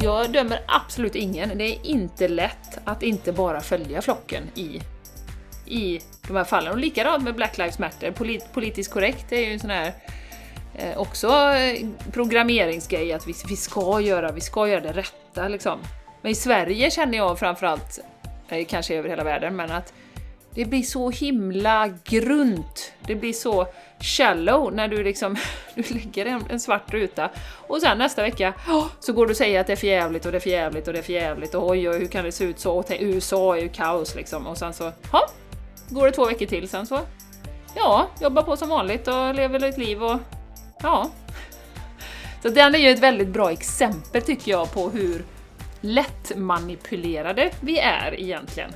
Jag dömer absolut ingen. Det är inte lätt att inte bara följa flocken i, i de här fallen. Och likadant med Black Lives Matter. Polit, politiskt korrekt är ju en sån här eh, också eh, programmeringsgrej att vi, vi, ska göra, vi ska göra det rätta liksom. Men i Sverige känner jag framförallt, eh, kanske över hela världen, men att det blir så himla grunt. Det blir så shallow när du liksom du lägger en, en svart ruta och sen nästa vecka oh, så går du och säger att det är för jävligt och det är för jävligt och det är för jävligt och oj, oj hur kan det se ut så? Och USA är ju kaos liksom och sen så, ja, går det två veckor till sen så, ja, jobbar på som vanligt och lever ett liv och ja. Så den är ju ett väldigt bra exempel tycker jag på hur lättmanipulerade vi är egentligen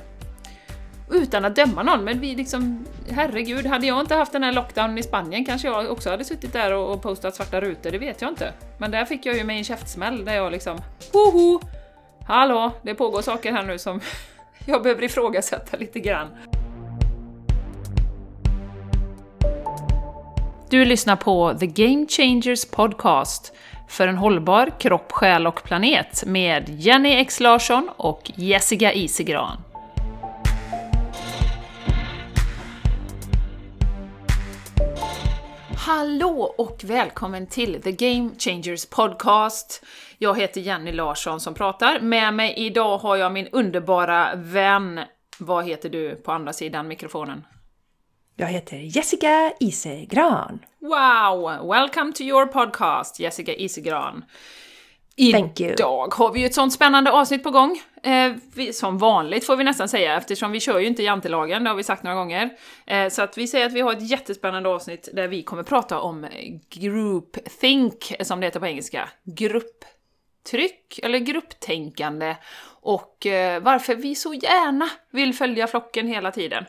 utan att döma någon, men vi liksom, herregud, hade jag inte haft den här lockdownen i Spanien kanske jag också hade suttit där och, postat svarta rutor, det vet jag inte. Men där fick jag ju mig en käftsmäll där jag liksom, hoho! Hallå, det pågår saker här nu som jag behöver ifrågasätta lite grann. Du lyssnar på The Game Changers Podcast för en hållbar kropp, själ och planet med Jenny X Larsson och Jessica Isigran. Hallå och välkommen till The Game Changers Podcast! Jag heter Jenny Larsson som pratar. Med mig idag har jag min underbara vän. Vad heter du på andra sidan mikrofonen? Jag heter Jessica Isegran. Wow! Welcome to your podcast, Jessica Isegran. Thank you. Idag har vi ju ett sånt spännande avsnitt på gång. Eh, vi, som vanligt får vi nästan säga, eftersom vi kör ju inte jantelagen, det har vi sagt några gånger. Eh, så att vi säger att vi har ett jättespännande avsnitt där vi kommer prata om groupthink, som det heter på engelska. Grupptryck, eller grupptänkande. Och eh, varför vi så gärna vill följa flocken hela tiden.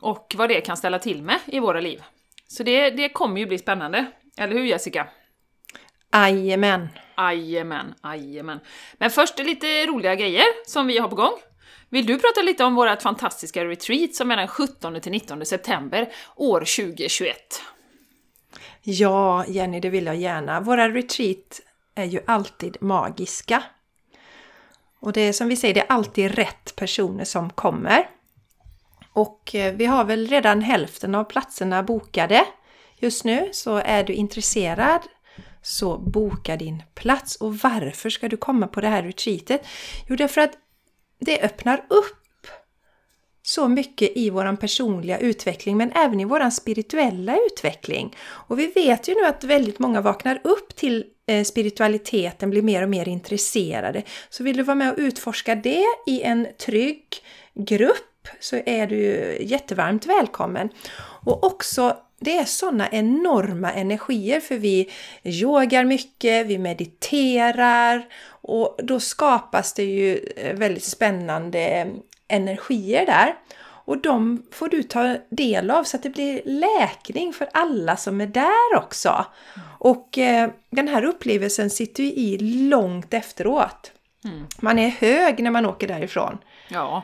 Och vad det kan ställa till med i våra liv. Så det, det kommer ju bli spännande. Eller hur Jessica? Jajamän. Jajamän, jajamän. Men först lite roliga grejer som vi har på gång. Vill du prata lite om vårt fantastiska retreat som är den 17 19 september år 2021? Ja, Jenny, det vill jag gärna. Våra retreat är ju alltid magiska. Och det är som vi säger, det är alltid rätt personer som kommer. Och eh, vi har väl redan hälften av platserna bokade just nu, så är du intresserad så boka din plats. Och varför ska du komma på det här retreatet? Jo, därför att det öppnar upp så mycket i vår personliga utveckling men även i vår spirituella utveckling. Och vi vet ju nu att väldigt många vaknar upp till eh, spiritualiteten, blir mer och mer intresserade. Så vill du vara med och utforska det i en trygg grupp så är du jättevarmt välkommen. Och också det är sådana enorma energier för vi yogar mycket, vi mediterar och då skapas det ju eh, väldigt spännande energier där. Och de får du ta del av så att det blir läkning för alla som är där också. Och eh, den här upplevelsen sitter ju i långt efteråt. Mm. Man är hög när man åker därifrån. Ja.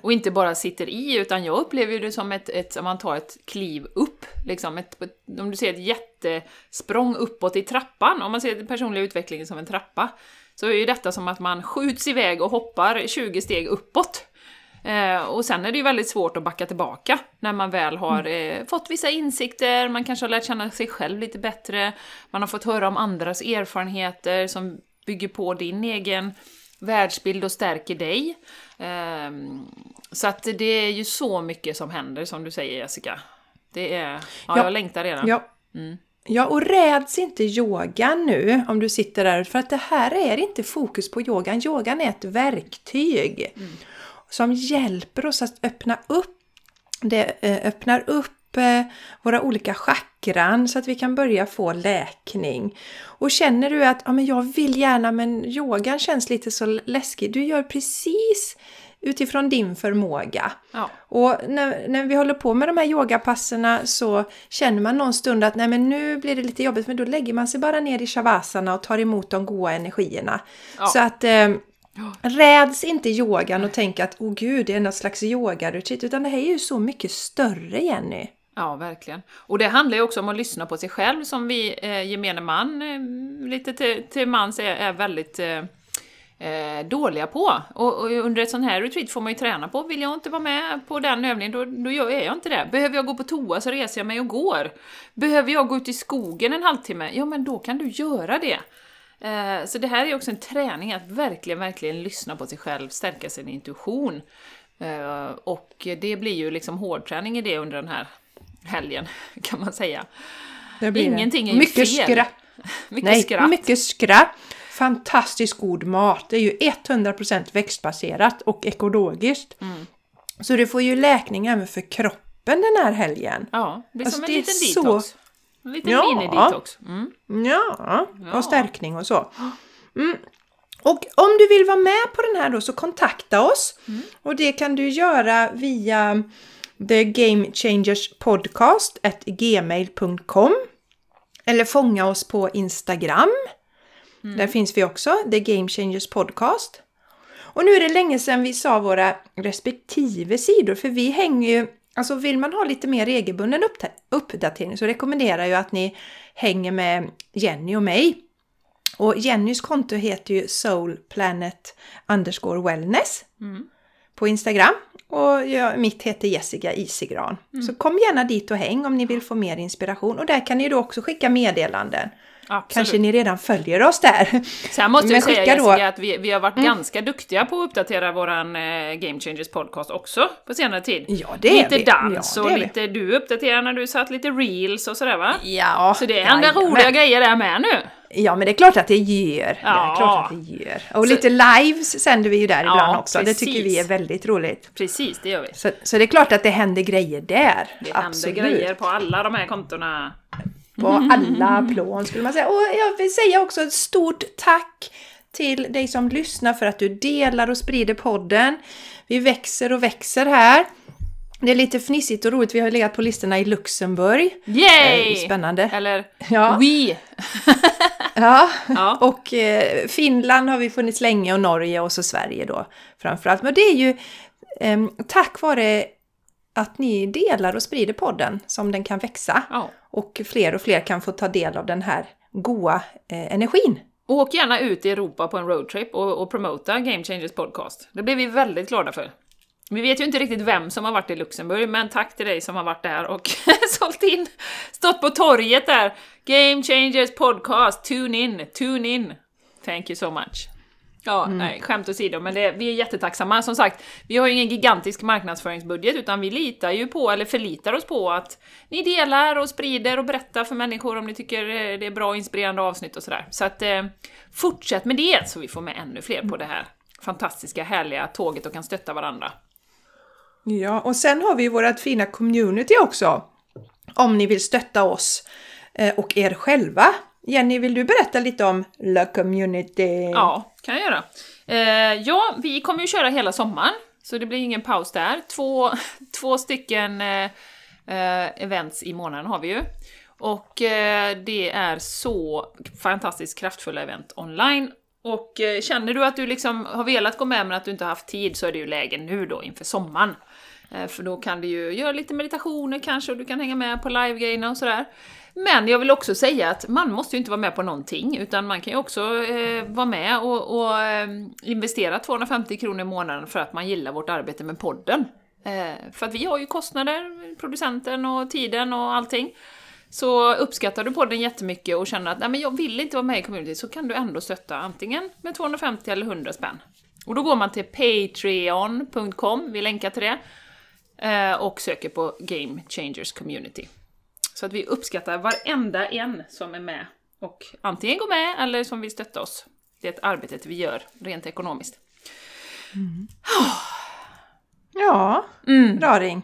Och inte bara sitter i, utan jag upplever det som ett, ett om man tar ett kliv upp, liksom ett, om du ser ett jättesprång uppåt i trappan, om man ser den personliga utvecklingen som en trappa, så är ju detta som att man skjuts iväg och hoppar 20 steg uppåt. Eh, och sen är det ju väldigt svårt att backa tillbaka när man väl har mm. eh, fått vissa insikter, man kanske har lärt känna sig själv lite bättre, man har fått höra om andras erfarenheter som bygger på din egen världsbild och stärker dig. Um, så att det är ju så mycket som händer som du säger Jessica. Det är, ja, ja. jag längtar redan. Ja. Mm. Ja, och räds inte yogan nu om du sitter där, för att det här är inte fokus på yogan. Yogan är ett verktyg mm. som hjälper oss att öppna upp. Det eh, öppnar upp våra olika chakran så att vi kan börja få läkning. Och känner du att ja, men jag vill gärna men yogan känns lite så läskig, du gör precis utifrån din förmåga. Ja. Och när, när vi håller på med de här yogapasserna så känner man någon stund att nej men nu blir det lite jobbigt men då lägger man sig bara ner i shavasana och tar emot de goda energierna. Ja. Så att eh, Räds inte yogan och tänk att oh gud, det är något slags yogaretreat, utan det här är ju så mycket större Jenny. Ja, verkligen. Och det handlar ju också om att lyssna på sig själv som vi eh, gemene man, eh, lite till, till mans, är, är väldigt eh, eh dåliga på. Och, och under ett sånt här retreat får man ju träna på. Vill jag inte vara med på den övningen, då, då gör jag inte det. Behöver jag gå på toa så reser jag mig och går. Behöver jag gå ut i skogen en halvtimme, ja men då kan du göra det. Eh, så det här är också en träning att verkligen, verkligen lyssna på sig själv, stärka sin intuition. Eh, och det blir ju liksom hårdträning i det under den här helgen, kan man säga. Det blir det. Ingenting är ju mycket fel. Skratt. Mycket Nej, skratt. mycket skratt. Fantastiskt god mat. Det är ju 100% växtbaserat och ekologiskt. Mm. Så du får ju läkning även för kroppen den här helgen. Ja, det är Alltså, som en det liten så- detox. En liten Ja. mini-detox. Mm. Ja, Ja. och stärkning och så. Mm. Och om du vill vara med på den här då så kontakta oss. Och det kan du göra via The Game Changers Podcast at gmail.com eller fånga oss på Instagram. Där finns vi också, The Game Changers Podcast. Och nu är det länge sedan vi sa våra respektive sidor för vi hänger ju, alltså vill man ha lite mer regelbunden uppdatering så rekommenderar jag att ni hänger med Jenny och mig. Och Jennys konto heter ju Soul Planet underscore wellness på Instagram. Och jag, mitt heter Jessica Isigran. Så kom gärna dit och häng om ni vill få mer inspiration. Och där kan ni då också skicka meddelanden. Absolut. Kanske ni redan följer oss där. Sen måste Men jag säga då- Mm. Jessica att vi, vi har varit ganska duktiga på att uppdatera våran eh, Game Changers podcast också på senare tid. Ja, det är lite vi. dans Ja, och det är vi. lite, du uppdaterar när du satt lite reels och sådär va? Ja, Så det händer jajamän. roliga grejer där med nu. Ja, men det är klart att det gör. Det Ja. är klart att det gör. Och Så- lite lives sänder vi ju där Ja, ibland också. Det tycker precis. vi är väldigt roligt. Precis, det gör vi. Så, så det är klart att det händer grejer där. Det Absolut. händer grejer på alla de här kontona. På alla plan skulle man säga. Och jag vill säga också ett stort tack till dig som lyssnar för att du delar och sprider podden. Vi växer och växer här. Det är lite fnissigt och roligt. Vi har legat på listorna i Luxemburg. Yay! Eh, Spännande. Eller Ja. We! Ja, Ja. och eh, Finland har vi funnits länge och Norge och så Sverige då framförallt. Men det är ju eh, tack vare att ni delar och sprider podden som den kan växa. Ja. Och fler och fler kan få ta del av den här goa eh, energin. Åk gärna ut i Europa på en roadtrip och, och promota Game Changers podcast. Det blir vi väldigt glada för. Vi vet ju inte riktigt vem som har varit i Luxemburg, men tack till dig som har varit där och sålt in, stått på torget där. Game Changers podcast, tune in, tune in. Thank you so much. Ja, nej, skämt åsido, men det, vi är jättetacksamma. Som sagt, vi har ju ingen gigantisk marknadsföringsbudget, utan vi litar ju på, eller förlitar oss på att ni delar och sprider och berättar för människor om ni tycker eh, det är bra och inspirerande avsnitt och sådär. Så att eh, fortsätt med det, så vi får med ännu fler på det här fantastiska, härliga tåget och kan stötta varandra. Ja, och sen har vi vårt fina community också. Om ni vill stötta oss eh, och er själva. Jenny, vill du berätta lite om La Community? Ja, kan jag göra. Eh, ja, vi kommer ju köra hela sommaren, så det blir ingen paus där. Två, två stycken eh, eh, events i månaden har vi ju. Och eh, det är så fantastiskt kraftfulla event online. Och eh, känner du att du liksom har velat gå med men att du inte har haft tid så är det ju läge nu då inför sommaren. Eh, för då kan du ju göra lite meditationer kanske och du kan hänga med på livegrejerna och sådär. Men jag vill också säga att man måste ju inte vara med på någonting, utan man kan ju också eh, vara med och, och eh, investera 250 kronor i månaden för att man gillar vårt arbete med podden. Eh, för att vi har ju kostnader, producenten och tiden och allting. Så uppskattar du podden jättemycket och känner att Nej, men jag vill inte vara med i community så kan du ändå stötta antingen med 250 eller 100 spänn. Och då går man till patreon.com, vi länkar till det, eh, och söker på Game Changers Community. Så att vi uppskattar varenda en som är med och antingen går med eller som vill stötta oss. Det är ett arbete vi gör rent ekonomiskt. Ja, Mm. raring.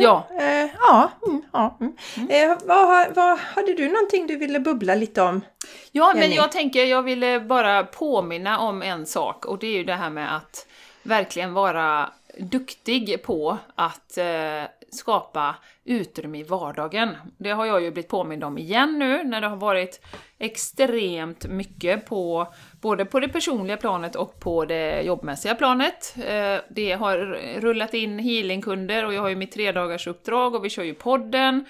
Ja, Eh, ja, mm, ja. Mm. Eh, vad, vad, hade du någonting du ville bubbla lite om? Ja, men Jenny? jag tänker, jag ville bara påminna om en sak och det är ju det här med att verkligen vara duktig på att eh, skapa utrymme i vardagen. Det har jag ju blivit påmind om igen nu när det har varit extremt mycket på både på det personliga planet och på det jobbmässiga planet. Eh, det har rullat in healingkunder och jag har ju mitt tredagarsuppdrag och vi kör ju podden.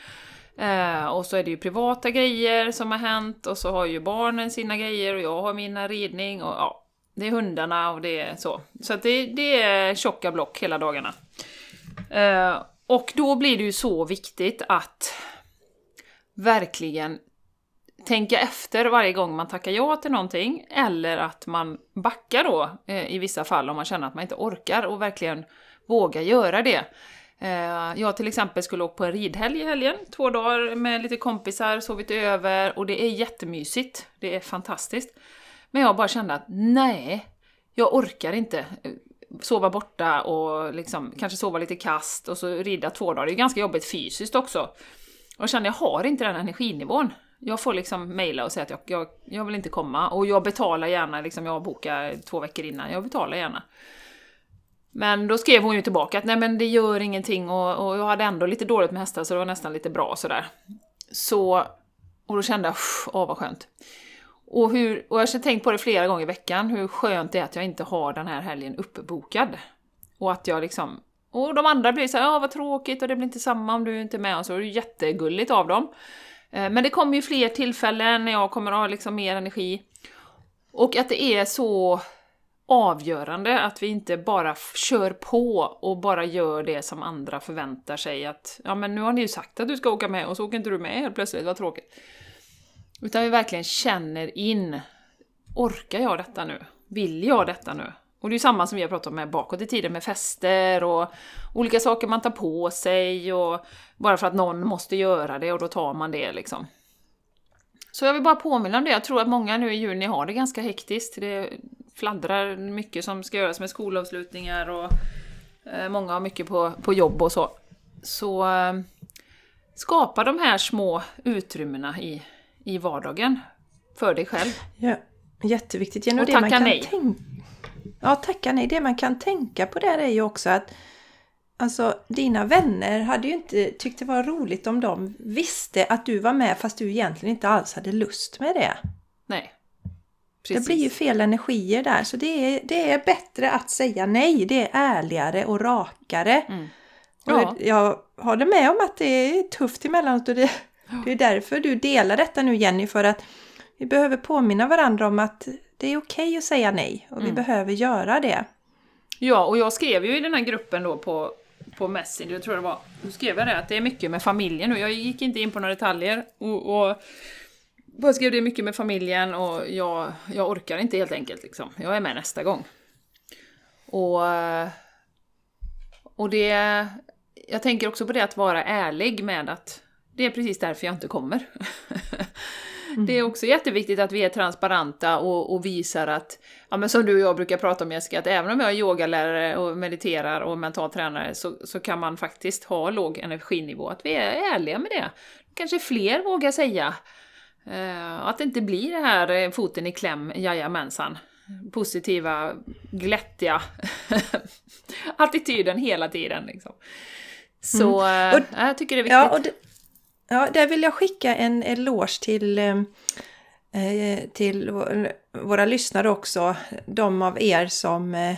Eh, och så är det ju privata grejer som har hänt och så har ju barnen sina grejer och jag har mina ridning och ja. det är hundarna och det är så. Så att det, det är tjocka block hela dagarna. Eh, och då blir det ju så viktigt att verkligen tänka efter varje gång man tackar ja till någonting, eller att man backar då eh, i vissa fall om man känner att man inte orkar och verkligen våga göra det. Eh, jag till exempel skulle åka på en ridhelg i helgen, två dagar med lite kompisar, sovit över och det är jättemysigt. Det är fantastiskt. Men jag bara kände att nej, jag orkar inte sova borta och liksom, kanske sova lite kast och så rida två dagar. Det är ganska jobbigt fysiskt också. Och jag kände jag har inte den energinivån. Jag får liksom mejla och säga att jag, jag, jag, vill inte komma och jag betalar gärna, liksom jag bokar två veckor innan, jag betalar gärna. Men då skrev hon ju tillbaka att nej men det gör ingenting och, och jag hade ändå lite dåligt med hästar så det var nästan lite bra sådär. Så, och då kände jag, åh vad skönt. Och, hur, och jag har tänkt på det flera gånger i veckan, hur skönt det är att jag inte har den här helgen uppbokad. Och att jag liksom... Och de andra blir så här, ja vad tråkigt och det blir inte samma om du inte är med och så. är Det jättegulligt av dem. Eh, men det kommer ju fler tillfällen när jag kommer att ha liksom mer energi. Och att det är så avgörande att vi inte bara kör på och bara gör det som andra förväntar sig att ja men nu har ni ju sagt att du ska åka med och så åker inte du med helt plötsligt, vad tråkigt. Utan vi verkligen känner in, orkar jag detta nu? Vill jag detta nu? Och det är ju samma som vi har pratat om med bakåt i tiden med fester och olika saker man tar på sig och bara för att någon måste göra det och då tar man det liksom. Så jag vill bara påminna om det, jag tror att många nu i juni har det ganska hektiskt. Det fladdrar mycket som ska göras med skolavslutningar och eh, många har mycket på, på jobb och så. Så eh, skapa de här små utrymmena i, i vardagen för dig själv. Ja, jätteviktigt. Ja, och det tacka man kan nej. Tänka, ja, tacka nej. Det man kan tänka på där är ju också att Alltså dina vänner hade ju inte tyckt det var roligt om de visste att du var med fast du egentligen inte alls hade lust med det. Nej. Precis. Det blir ju fel energier där så det är, det är bättre att säga nej. Det är ärligare och rakare. Mm. Ja. Och jag håller med om att det är tufft emellanåt och det, det är därför du delar detta nu Jenny för att vi behöver påminna varandra om att det är okej att säga nej och vi Mm. behöver göra det. Ja, och jag skrev ju i den här gruppen då på, på Messenger, jag tror det var, då skrev jag det att det är mycket med familjen nu. Jag gick inte in på några detaljer och, och bara skrev det är mycket med familjen och jag, jag orkar inte helt enkelt liksom. Jag är med nästa gång. Och, och det, jag tänker också på det att vara ärlig med att det är precis därför jag inte kommer. Det är också jätteviktigt att vi är transparenta och, och visar att, ja men som du och jag brukar prata om Jessica, att även om jag är yogalärare och mediterar och mental tränare så, så kan man faktiskt ha låg energinivå. Att vi är ärliga med det. Kanske fler vågar säga. Eh, att det inte blir det här eh, foten i kläm, jajamensan. Positiva, glättiga attityden hela tiden. Liksom. Så eh, Och- jag tycker det är viktigt. Ja, ja, där vill jag skicka en eloge till, eh, eh, till vå- våra lyssnare också. De av er som eh,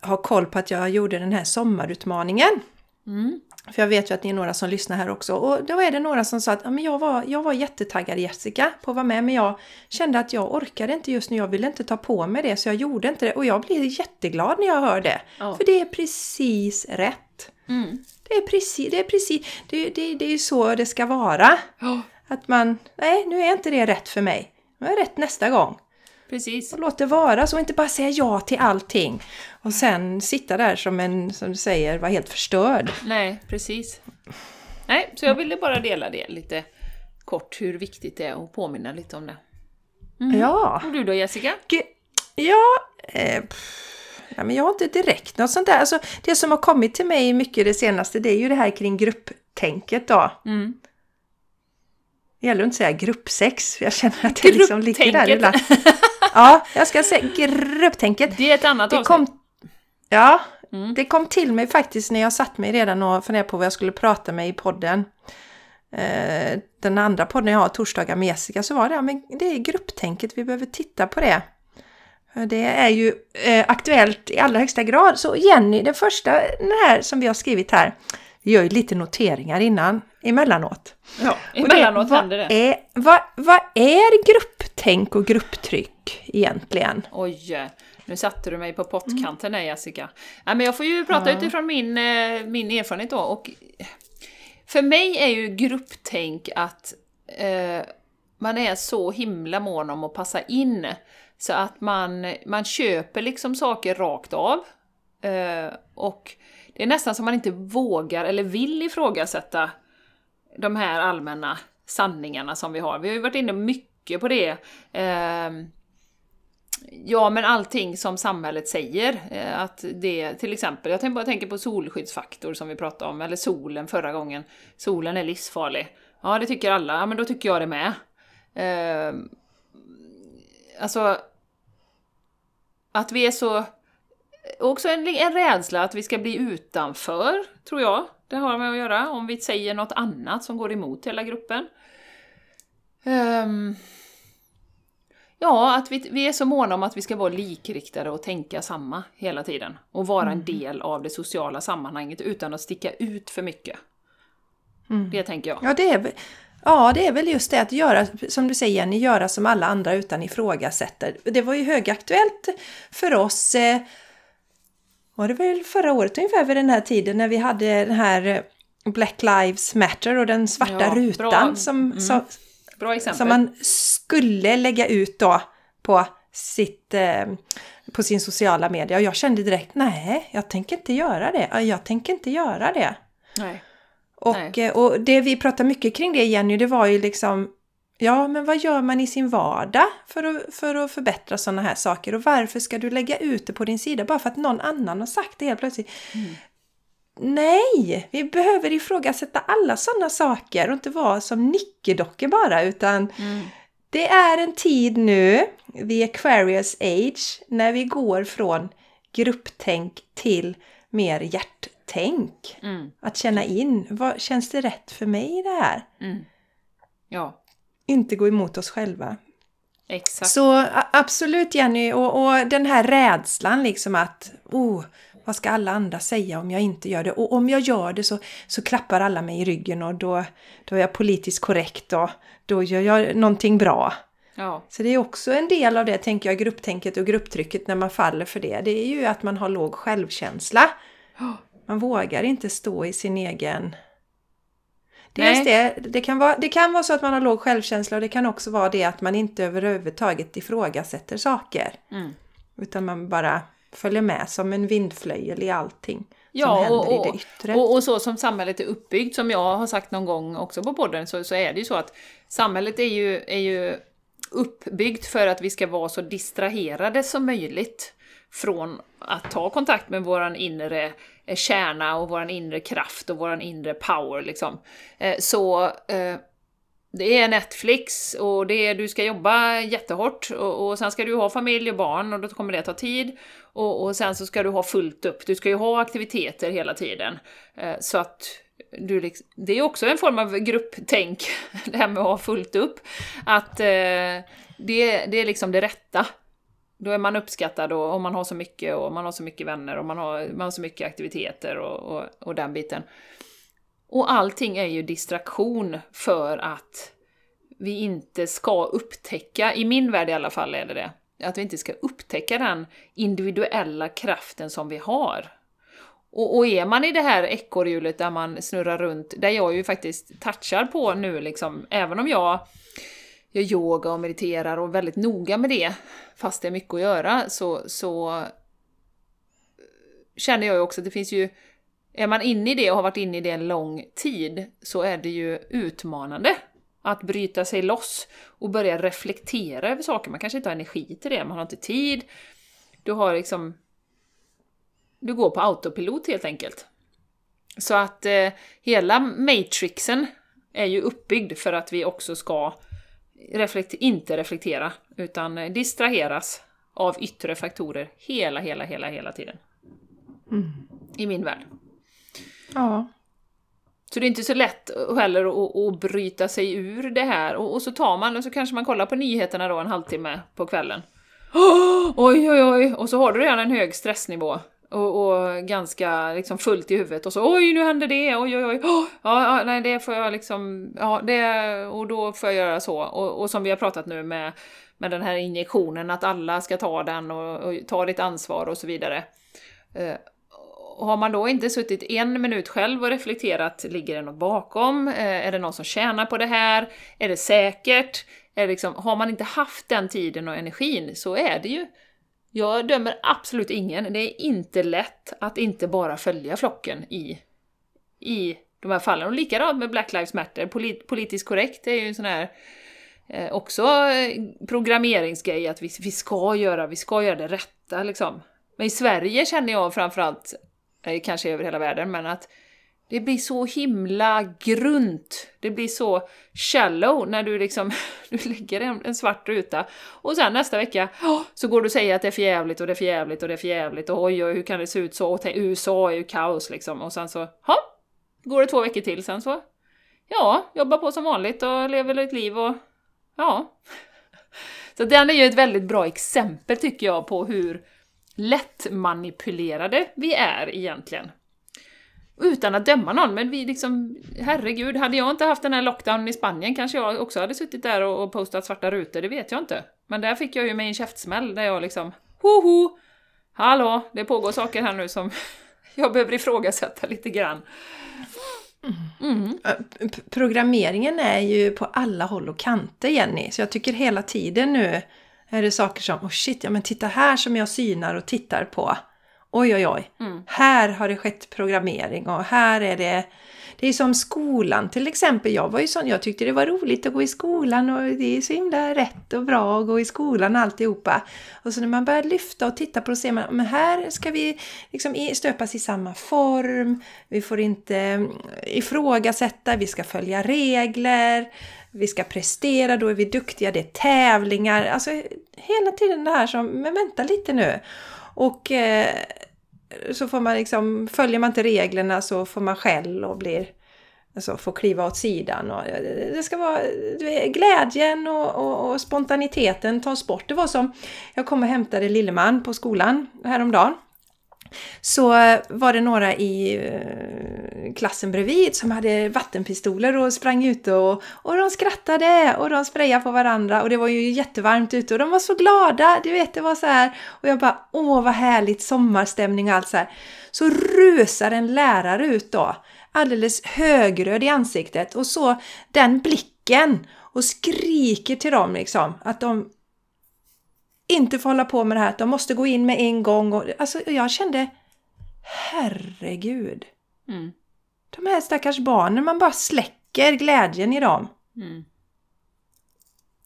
har koll på att jag gjorde den här sommarutmaningen. Mm. För jag vet ju att ni är några som lyssnar här också. Och då är det några som sa att ja, men jag, var, jag var jättetaggad Jessica på att vara med men jag kände att jag orkade inte just nu. Jag ville inte ta på mig det så jag gjorde inte det. Och jag blir jätteglad när jag hör det. Ja. För det är precis rätt. Mm. Det är precis, det är precis, det, det, det är så det ska vara. Ja, Att man, nej nu är inte det rätt för mig. Nu är det rätt nästa gång. precis. Och låt det vara så, inte bara säga ja till allting. Och sen sitta där som en, som du säger, var helt förstörd. Nej, precis. Nej, så jag ville bara dela det lite kort, hur viktigt det är och påminna lite om det. Ja. Och du då Jessica? Ge- Ja, eh, pff, ja, men jag har inte direkt något sånt där. Alltså, det som har kommit till mig mycket det senaste, det är ju det här kring grupptänket då. Mm. Det gäller att inte säga gruppsex, för jag känner att det liksom ligger där ibland. Ja, jag ska säga grupptänket. Det är ett annat Det avsnitt. kom, ja, Mm. det kom till mig faktiskt när jag satt mig redan och funderade på vad jag skulle prata med i podden. Eh, den andra podden jag har, Torsdagar med Jessica, så var det, ja, men det är grupptänket, vi behöver titta på det. Det är ju eh, aktuellt i allra högsta grad. Så Jenny, den första den här som vi har skrivit här, vi gör ju lite noteringar innan, emellanåt. Ja, Och det- emellanåt vad händer det. Är, vad, vad är grupptänk? och grupptryck egentligen? Oj, nu satte du mig på pottkanten där Jessica. Ja, men jag får ju prata ja. utifrån min, eh, min erfarenhet då. Och för mig är ju grupptänk att eh, man är så himla mån om att passa in. Så att man, man köper liksom saker rakt av. Eh, och det är nästan som man inte vågar eller vill ifrågasätta de här allmänna sanningarna som vi har. Vi har ju varit inne mycket på det. Eh, ja, men allting som samhället säger. Eh, att det, till exempel, jag bara tänker på solskyddsfaktor som vi pratade om, eller solen förra gången. Solen är livsfarlig. Ja, det tycker alla. Ja, men då tycker jag det med. Eh, alltså, att vi är så... Också en, en rädsla att vi ska bli utanför, tror jag. Det har med att göra, om vi säger något annat som går emot hela gruppen. Um, ja, att vi, vi är så måna om att vi ska vara likriktade och tänka samma hela tiden. Och vara mm. en del av det sociala sammanhanget utan att sticka ut för mycket. Mm. Det tänker jag. Ja, det är Ja, det är väl just det att göra, som du säger Jenny, göra som alla andra utan ifrågasätter. Det var ju högaktuellt för oss, eh, var det väl förra året ungefär vid den här tiden när vi hade den här eh, Black Lives Matter och den svarta ja, rutan som, mm. som, som, man skulle lägga ut då på, sitt, eh, på sin sociala media. Och jag kände direkt, nej, jag tänker inte göra det. Jag tänker inte göra det. Nej. Och, eh, och det vi pratade mycket kring det Jenny, det var ju liksom Ja, men vad gör man i sin vardag för att, för att förbättra sådana här saker? Och varför ska du lägga ut det på din sida bara för att någon annan har sagt det helt plötsligt? Mm. Nej, vi behöver ifrågasätta alla sådana saker och inte vara som nickedockor bara utan mm. det är en tid nu, the Aquarius age, när vi går från grupptänk till mer hjärt tänk. Mm. Att känna in, vad, känns det rätt för mig i det här? Mm. Ja. Inte gå emot oss själva. Exakt. Så absolut Jenny, och, och, den här rädslan liksom att oh, vad ska alla andra säga om jag inte gör det? Och om jag gör det så, så klappar alla mig i ryggen och då, då är jag politiskt korrekt och då gör jag någonting bra. Ja. Så det är också en del av det, tänker jag, grupptänket och grupptrycket när man faller för det. Det är ju att man har låg självkänsla. Man vågar inte stå i sin egen... Dels det, det, kan vara, det kan vara så att man har låg självkänsla och det kan också vara det att man inte överhuvudtaget ifrågasätter saker. Mm. Utan man bara följer med som en vindflöjel i allting ja, som händer och, i det yttre. Och, och, så som samhället är uppbyggt, som jag har sagt någon gång också på podden, så, så är det ju så att samhället är ju, är ju uppbyggt för att vi ska vara så distraherade som möjligt från att ta kontakt med våran inre Eh, kärna och vår inre kraft och vår inre power liksom. Eh, så eh, det är Netflix och det är, du ska jobba jättehårt och, och sen ska du ha familj och barn och då kommer det ta tid. Och, och sen så ska du ha fullt upp, du ska ju ha aktiviteter hela tiden. Så att du liksom, det är också en form av grupptänk, det här med att ha fullt upp. Att det, det är liksom det rätta. Då är man uppskattad och, och man har så mycket och man har så mycket vänner och man har, man har så mycket aktiviteter och, och, och den biten. Och allting är ju distraktion för att vi inte ska upptäcka, i min värld i alla fall är det det, att vi inte ska upptäcka den individuella kraften som vi har. Och, och är man i det här ekorrhjulet där man snurrar runt, där jag ju faktiskt touchar på nu liksom, även om jag gör yoga och mediterar och är väldigt noga med det, fast det är mycket att göra, så, så eh, känner jag ju också att det finns ju... Är man inne i det och har varit inne i det en lång tid så är det ju utmanande att bryta sig loss och börja reflektera över saker. Man kanske inte har energi till det, man har inte tid. Du har liksom... Du går på autopilot helt enkelt. Så att eh, hela matrixen är ju uppbyggd för att vi också ska reflekt inte reflektera, utan distraheras av yttre faktorer hela, hela, hela, hela tiden. Mm. I min värld. Ja. Så det är inte så lätt heller att, att bryta sig ur det här. Och, och, så tar man och så kanske man kollar på nyheterna då en halvtimme på kvällen. Oh, oj, oj, oj! Och så har du redan en hög stressnivå. Och, och, ganska liksom fullt i huvudet och så oj nu HÄNDER det, oj oj oj, oh, ja, nej det får jag liksom, ja det, och då får jag göra så. Och, och som vi har pratat nu med, med den här injektionen, att alla ska ta den och, och ta ditt ansvar och så vidare. Eh, har man då inte suttit en minut själv och reflekterat, ligger det något bakom? Eh, är det någon som tjänar på det här? Är det säkert? Är det liksom, har man inte haft den tiden och energin så är det ju jag dömer absolut ingen. Det är inte lätt att inte bara följa flocken i, i de här fallen. Och likadant med Black Lives Matter. Polit, politiskt korrekt är ju en sån här eh, också eh, programmeringsgrej att vi, vi ska göra, vi ska göra det rätta liksom. Men i Sverige känner jag framförallt, eh, kanske över hela världen, men att det blir så himla grunt. Det blir så shallow när du liksom du lägger en, en svart ruta och sen nästa vecka oh, så går du och säger att det är förjävligt och det är förjävligt och det är förjävligt och oj, oj hur kan det se ut så? Och USA är ju kaos liksom och sen så, ja, går det två veckor till sen så, ja, jobbar på som vanligt och lever ett liv och ja. Så den är ju ett väldigt bra exempel tycker jag på hur lättmanipulerade vi är egentligen. Utan att döma någon, men vi liksom, herregud, hade jag inte haft den här lockdownen i Spanien kanske jag också hade suttit där och, och postat svarta rutor, det vet jag inte. Men där fick jag ju mig en käftsmäll där jag liksom, hoho! Hallå, det pågår saker här nu som jag behöver ifrågasätta lite grann. Mm. Äh, programmeringen är ju på alla håll och kanter Jenny, så jag tycker hela tiden nu är det saker som, oh shit, ja men titta här som jag synar och tittar på oj oj oj, mm. här har det skett programmering och här är det det är som skolan till exempel. Jag var ju sån, jag tyckte det var roligt att gå i skolan och det är så himla rätt och bra att gå i skolan alltihopa. Och så när man börjar lyfta och titta på det ser man, men här ska vi liksom stöpas i samma form. Vi får inte mm, ifrågasätta, vi ska följa regler. Vi ska prestera, då är vi duktiga, det är tävlingar. Alltså hela tiden det här som, men vänta lite nu. Och eh, så får man liksom, följer man inte reglerna så får man skäll och blir Alltså får kliva åt sidan. Och eh, det ska vara glädjen och, och, och, spontaniteten tas bort. Det var som, jag kom och hämtade Lilleman på skolan häromdagen så var det några i eh, klassen bredvid som hade vattenpistoler och sprang ute och, och de skrattade och de sprayade på varandra och det var ju jättevarmt ute och de var så glada, du vet det var så här och jag bara åh vad härligt sommarstämning och allt så här. Så rusar en lärare ut då, alldeles högröd i ansiktet och så den blicken och skriker till dem liksom att de inte få hålla på med det här, att de måste gå in med en gång. Och, alltså jag kände, herregud. Mm. De här stackars barnen, man bara släcker glädjen i dem. Mm.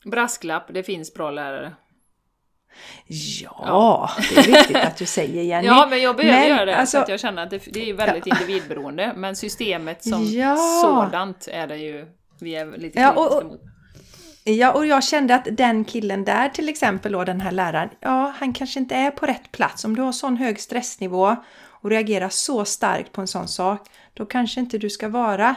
Brasklapp, det finns bra lärare. Ja, ja, det är viktigt att du säger Jenny. Ja, men jag behöver men, göra det alltså, för att jag känner att det, det är väldigt ja. individberoende. Men systemet som ja. sådant är det ju vi är lite ja, och, och, mot. Ja, och jag kände att den killen där till exempel då, den här läraren, ja, han kanske inte är på rätt plats. Om du har sån hög stressnivå och reagerar så starkt på en sån sak, då kanske inte du ska vara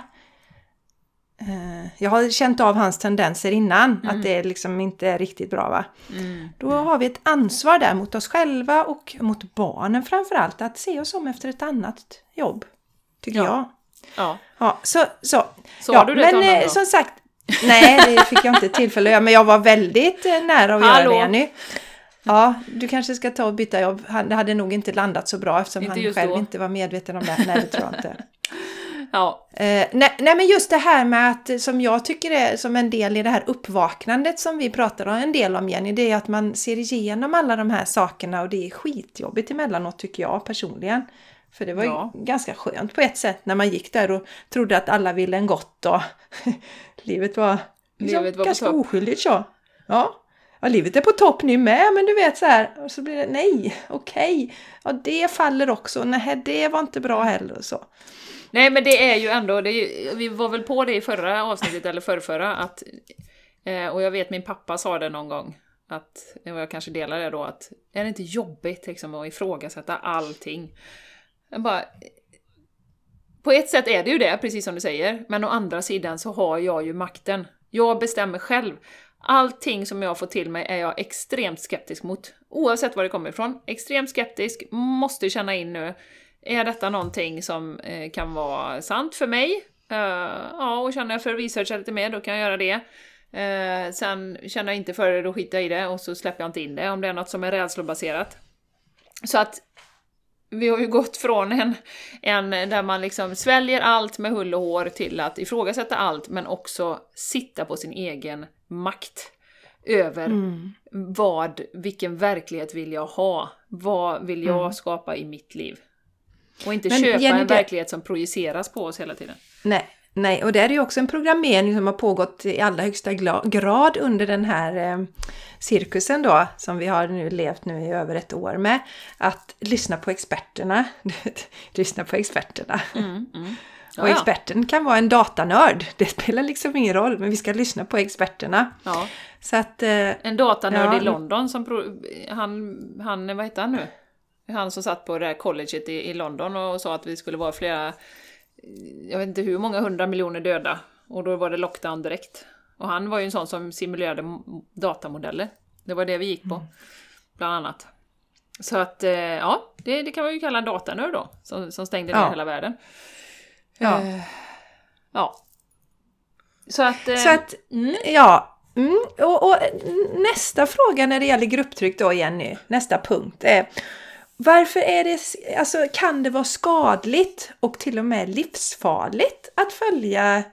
eh, jag har känt av hans tendenser innan, mm. att det liksom inte är riktigt bra. va? Mm. Då har vi ett ansvar där mot oss själva och mot barnen framförallt, att se oss om efter ett annat jobb. Tycker ja. jag. Ja. ja. Så, så. så ja, har du det men eh, som sagt, Nej, det fick jag inte tillfälle att göra, men jag var väldigt eh, nära att Hallå. göra det Jenny. Ja, du kanske ska ta och byta jobb. Det hade nog inte landat så bra eftersom inte han själv då. inte var medveten om det. Nej, det tror jag inte. ja. Eh, nej, nej, men just det här med att, som jag tycker är som en del i det här uppvaknandet som vi pratar om, en del om Jenny, det är att man ser igenom alla de här sakerna och det är skitjobbigt emellanåt tycker jag personligen. För det var ja. ju ganska skönt på ett sätt när man gick där och trodde att alla ville en gott och livet var, liksom livet var ganska oskyldigt så. Ja. ja, livet är på topp nu med men du vet så här. Och så blir det nej, okej. Okay. Ja, det faller också. Nej, det var inte bra heller och så. Nej, men det är ju ändå, är, vi var väl på det i förra avsnittet eller förrförra att, eh, och jag vet min pappa sa det någon gång, att, och jag kanske delar det då, att är det inte jobbigt liksom att ifrågasätta allting? bara, på ett sätt är det ju det, precis som du säger, men å andra sidan så har jag ju makten. Jag bestämmer själv. Allting som jag får till mig är jag extremt skeptisk mot. Oavsett var det kommer ifrån. Extremt skeptisk, måste känna in nu. Är detta någonting som eh, kan vara sant för mig? Uh, ja, och känner jag för att researcha lite mer, då kan jag göra det. Eh, sen känner jag inte för det, då skiter jag i det och så släpper jag inte in det om det är något som är rädslobaserat. Så att vi har ju gått från en, en där man liksom sväljer allt med hull och hår till att ifrågasätta allt men också sitta på sin egen makt över Mm. vad, vilken verklighet vill jag ha? Vad vill jag Mm. skapa i mitt liv? Och inte Men köpa Jenny, en verklighet som projiceras på oss hela tiden. Nej, nej, och det är ju också en programmering som har pågått i allra högsta grad under den här eh, cirkusen då, som vi har nu levt nu i över ett år med. Att lyssna på experterna. lyssna på experterna. Mm, mm. Och experten kan vara en datanörd. Det spelar liksom ingen roll, men vi ska lyssna på experterna. ja. Så att... Eh, En datanörd Ja. i London som... Han, han, vad heter han nu? Han som satt på det här colleget i, i London och sa att vi skulle vara flera... Jag vet inte hur många hundra miljoner döda. Och då var det lockdown direkt. Och han var ju en sån som simulerade datamodeller. Det var det vi gick på. Bland annat. Så att, eh, ja, det, det kan man ju kalla en datanörd då. Som, som stängde ner Ja. hela världen. Ja. Eh, ja. Så att... eh, Så att, mm. ja. Mm, och, och nästa fråga när det gäller grupptryck då Jenny, nästa punkt är varför är det, alltså kan det vara skadligt och till och med livsfarligt att följa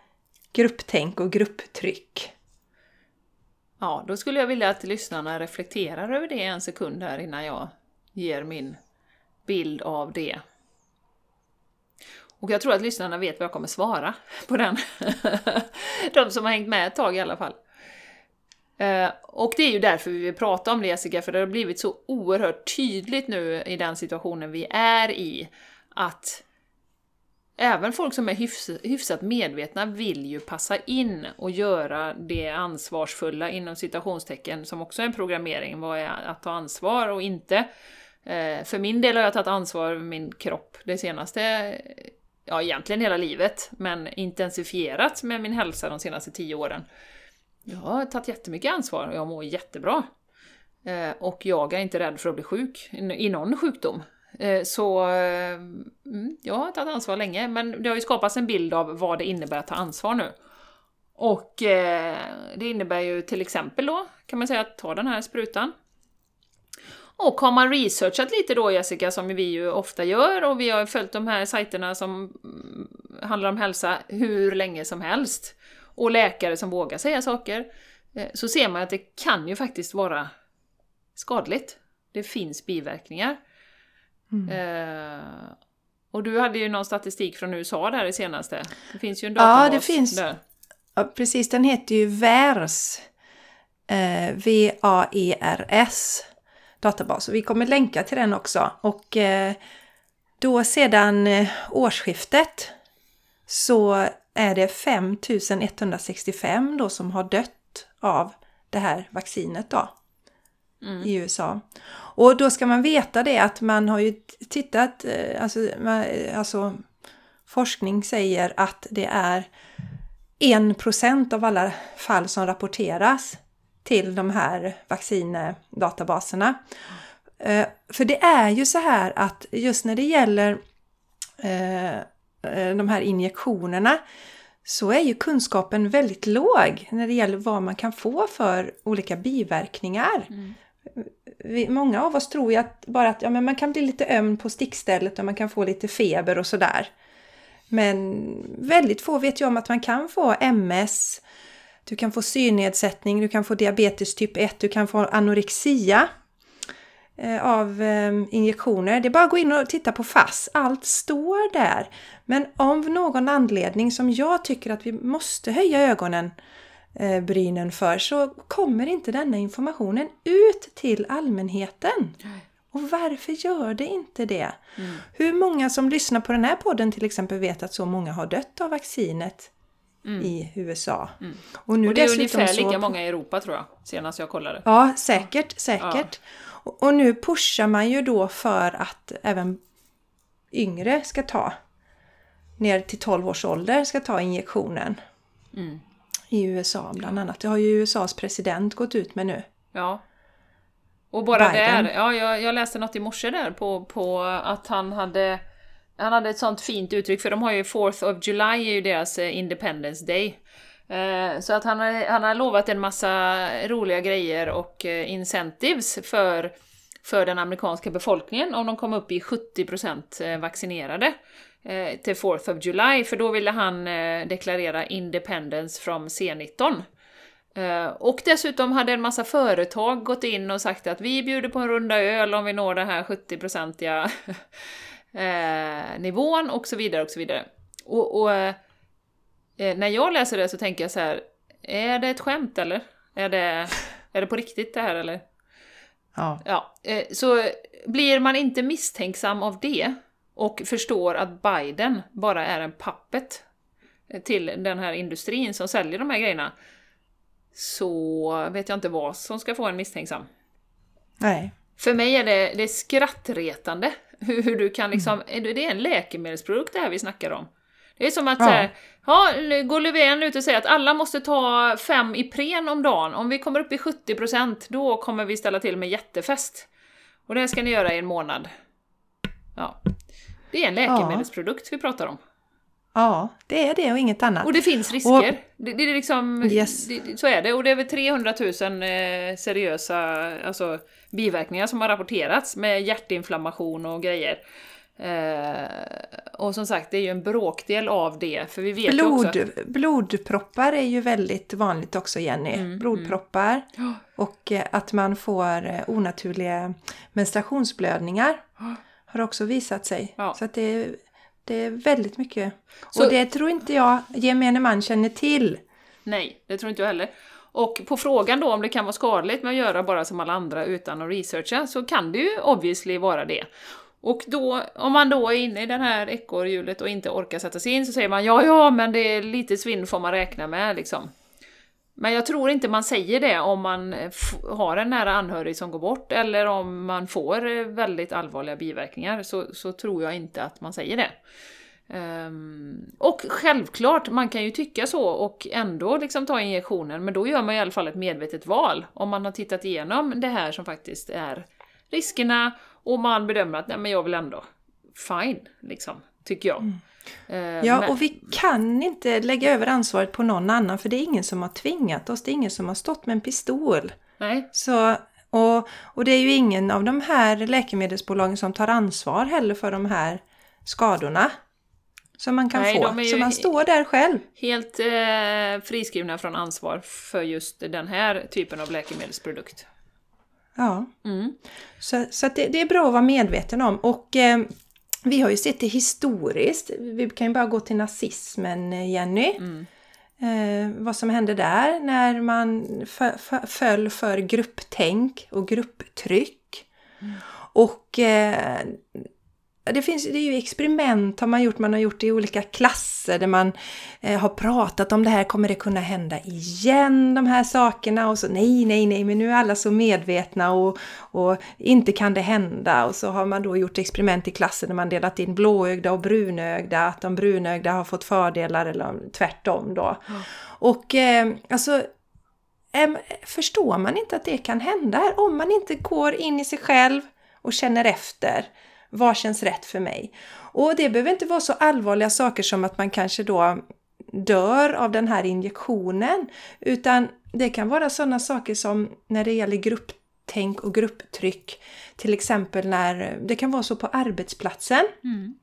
grupptänk och grupptryck? Ja, då skulle jag vilja att lyssnarna reflekterar över det en sekund här innan jag ger min bild av det. Och jag tror att lyssnarna vet vad jag kommer svara på den. De som har hängt med ett tag i alla fall. Eh, och det är ju därför vi vill prata om det Jessica, för det har blivit så oerhört tydligt nu i den situationen vi är i, att även folk som är hyfsat medvetna vill ju passa in och göra det ansvarsfulla inom citationstecken, som också är en programmering. Vad är att ta ansvar och inte? Eh, för min del har jag tagit ansvar över min kropp det senaste, ja egentligen hela livet, men intensifierat med min hälsa de senaste tio åren. Jag har tagit jättemycket ansvar och jag mår jättebra. Eh, och jag är inte rädd för att bli sjuk i- någon sjukdom. Eh, så eh, mm, jag har tagit ansvar länge, men det har ju skapats en bild av vad det innebär att ta ansvar nu. Och det innebär ju till exempel då, kan man säga, att ta den här sprutan. Och har man researchat lite då Jessica, som vi ju ofta gör, och vi har följt de här sajterna som mm, handlar om hälsa hur länge som helst, och läkare som vågar säga saker, eh, så ser man att det kan ju faktiskt vara skadligt. Det finns biverkningar. Eh, och du hade ju någon statistik från USA där i senaste. Det finns ju en Ja, databas det finns. där. Ja, precis, den heter ju VERS. Eh, V-A-E-R-S databas. Och vi kommer länka till den också. Och eh, då sedan eh, årsskiftet så är det 5165 då som har dött av det här vaccinet då Mm. i USA. Och då ska man veta det att man har ju tittat, eh, alltså, eh, alltså forskning säger att det är 1% av alla fall som rapporteras till de här vaccindatabaserna. Eh, För det är ju så här att just när det gäller de här injektionerna så är ju kunskapen väldigt låg när det gäller vad man kan få för olika biverkningar. Vi, många av oss tror ju att bara att ja, men man kan bli lite öm på stickstället och man kan få lite feber och sådär. Men väldigt få vet ju om att man kan få MS, du kan få synnedsättning, du kan få diabetes typ 1, du kan få anorexia eh, av eh, injektioner. Det är bara att gå in och titta på FASS. Allt står där. Men av någon anledning som jag tycker att vi måste höja ögonen eh, brynen för så kommer inte denna informationen ut till allmänheten. Och varför gör det inte det? Mm. Hur många som lyssnar på den här podden till exempel vet att så många har dött av vaccinet i USA? Och nu Mm. Och det är ungefär lika många i Europa tror jag, senast jag kollade. Ja, säkert, säkert. Och, och nu pushar man ju då för att även yngre ska ta, ner till 12 års ålder, ska ta injektionen. Mm. I USA bland annat. Det har ju USAs president gått ut med nu. Ja. Och bara Biden. där, ja, jag, jag läste något i morse där på, på att han hade han hade ett sånt fint uttryck, för de har ju 4th of July är ju deras eh, Independence Day. Eh, så att han har, han har lovat en massa roliga grejer och eh, incentives för, för den amerikanska befolkningen om de kom upp i 70% eh, vaccinerade till 4th of July, för då ville han deklarera independence from C19. Och dessutom hade en massa företag gått in och sagt att vi bjuder på en runda öl om vi når den här 70-procentiga nivån och så vidare och så vidare. Och, och eh, när jag läser det så tänker jag så här, är det ett skämt eller? Är det, är det på riktigt det här eller? Ja. Ja, eh, så blir man inte misstänksam av det och förstår att Biden bara är en puppet till den här industrin som säljer de här grejerna, så vet jag inte vad som ska få en misstänksam. Nej. För mig är det, det är skrattretande hur, hur du kan liksom... Det är en läkemedelsprodukt det här vi snackar om. Det är som att Ja. ja. ja, nu går Löfven ut och säger att alla måste ta fem Ipren om dagen. Om vi kommer upp i 70% då kommer vi ställa till med jättefest. Och det ska ni göra i en månad. Ja. Det är en läkemedelsprodukt vi pratar om. Ja, det är det och inget annat. Och det finns risker. det, det är liksom, Yes. det, så är det. Och det är väl 300 000 eh, seriösa alltså, biverkningar som har rapporterats med hjärtinflammation och grejer. Eh, och som sagt, det är ju en bråkdel av det, för vi vet ju också... Blod, blodproppar är ju väldigt vanligt också Jenny. Mm, Blodproppar Ja. och eh, att man får eh, onaturliga menstruationsblödningar har också visat sig. Ja. Så att det, är- det är väldigt mycket. Så- Och det tror inte jag gemene man känner till. Nej, det tror inte jag heller. Och på frågan då om det kan vara skadligt med att göra bara som alla andra utan att researcha, så kan det ju obviously vara det. Och då, om man då är inne i det här ekorrhjulet och inte orkar sätta sig in så säger man ja, ja, men det är lite svinn får man räkna med liksom. Men jag tror inte man säger det om man har en nära anhörig som går bort eller om man får eh, väldigt allvarliga biverkningar så, så tror jag inte att man säger det. Um, och självklart, man kan ju tycka så och ändå liksom ta injektionen, men då gör man i alla fall ett medvetet val. Om man har tittat igenom det här som faktiskt är riskerna och man bedömer att nej men jag vill ändå, fine, liksom, tycker jag. Ehm, Ja, men- och vi kan inte lägga över ansvaret på någon annan för det är ingen som har tvingat oss. Det är ingen som har stått med en pistol. Nej, Så, och, och det är ju ingen av de här läkemedelsbolagen som tar ansvar heller för de här skadorna som man kan Nej, få. Så man står där själv. helt eh, friskrivna från ansvar för just den här typen av läkemedelsprodukt. Ja. Mm. Så, så det, det är bra att vara medveten om. Och eh, vi har ju sett det historiskt. Vi kan ju bara gå till nazismen, eh, Jenny. Mm. Eh, vad som hände där när man föll för grupptänk och grupptryck. Och eh, det, finns, det är ju experiment har man gjort, man har gjort det i olika klasser där man eh, har pratat om det här, kommer det kunna hända igen de här sakerna? Och så nej, nej, nej, men nu är alla så medvetna och, och inte kan det hända. Och så har man då gjort experiment i klasser där man delat in blåögda och brunögda, att de brunögda har fått fördelar eller tvärtom då. Och eh, alltså Em, Förstår man inte att det kan hända här? Om man inte går in i sig själv och känner efter. Vad känns rätt för mig? Och det behöver inte vara så allvarliga saker som att man kanske då dör av den här injektionen. Utan det kan vara sådana saker som när det gäller grupptänk och grupptryck. Till exempel när det kan vara så på arbetsplatsen. Mm.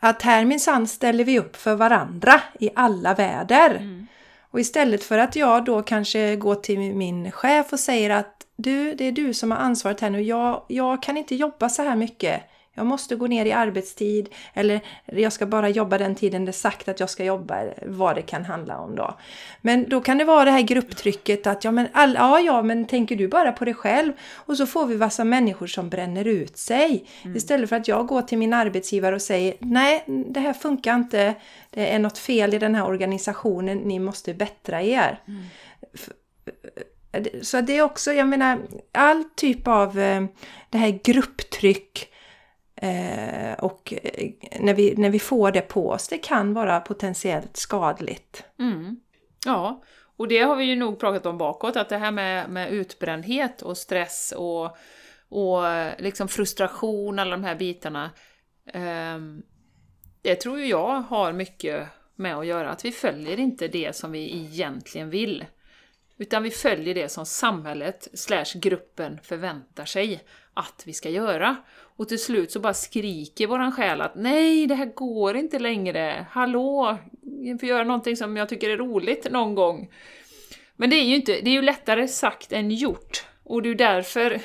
Att här minsann ställer vi upp för varandra i alla väder. Mm. Och istället för att jag då kanske går till min chef och säger att du, det är du som har ansvaret här nu. Jag, jag kan inte jobba så här mycket. Jag måste gå ner i arbetstid eller jag ska bara jobba den tiden det är sagt att jag ska jobba, vad det kan handla om då. Men då kan det vara det här grupptrycket att ja men, all, ja, ja, men tänker du bara på dig själv? Och så får vi massa människor som bränner ut sig. Istället för att jag går till min arbetsgivare och säger nej, det här funkar inte. Det är något fel i den här organisationen, ni måste bättra er. F- Så det är också, jag menar, all typ av eh, det här grupptryck eh, och eh, när vi, när vi får det på oss, det kan vara potentiellt skadligt. Mm. Ja, och det har vi ju nog pratat om bakåt, att det här med, med utbrändhet och stress och, och liksom frustration, alla de här bitarna. Eh, det tror ju jag har mycket med att göra. Att vi följer inte det som vi egentligen vill. Utan vi följer det som samhället slash gruppen förväntar sig att vi ska göra. Och till slut så bara skriker våran själ att nej, det här går inte längre. Hallå! Jag får göra någonting som jag tycker är roligt någon gång. Men det är ju inte, det är ju lättare sagt än gjort. Och det är därför,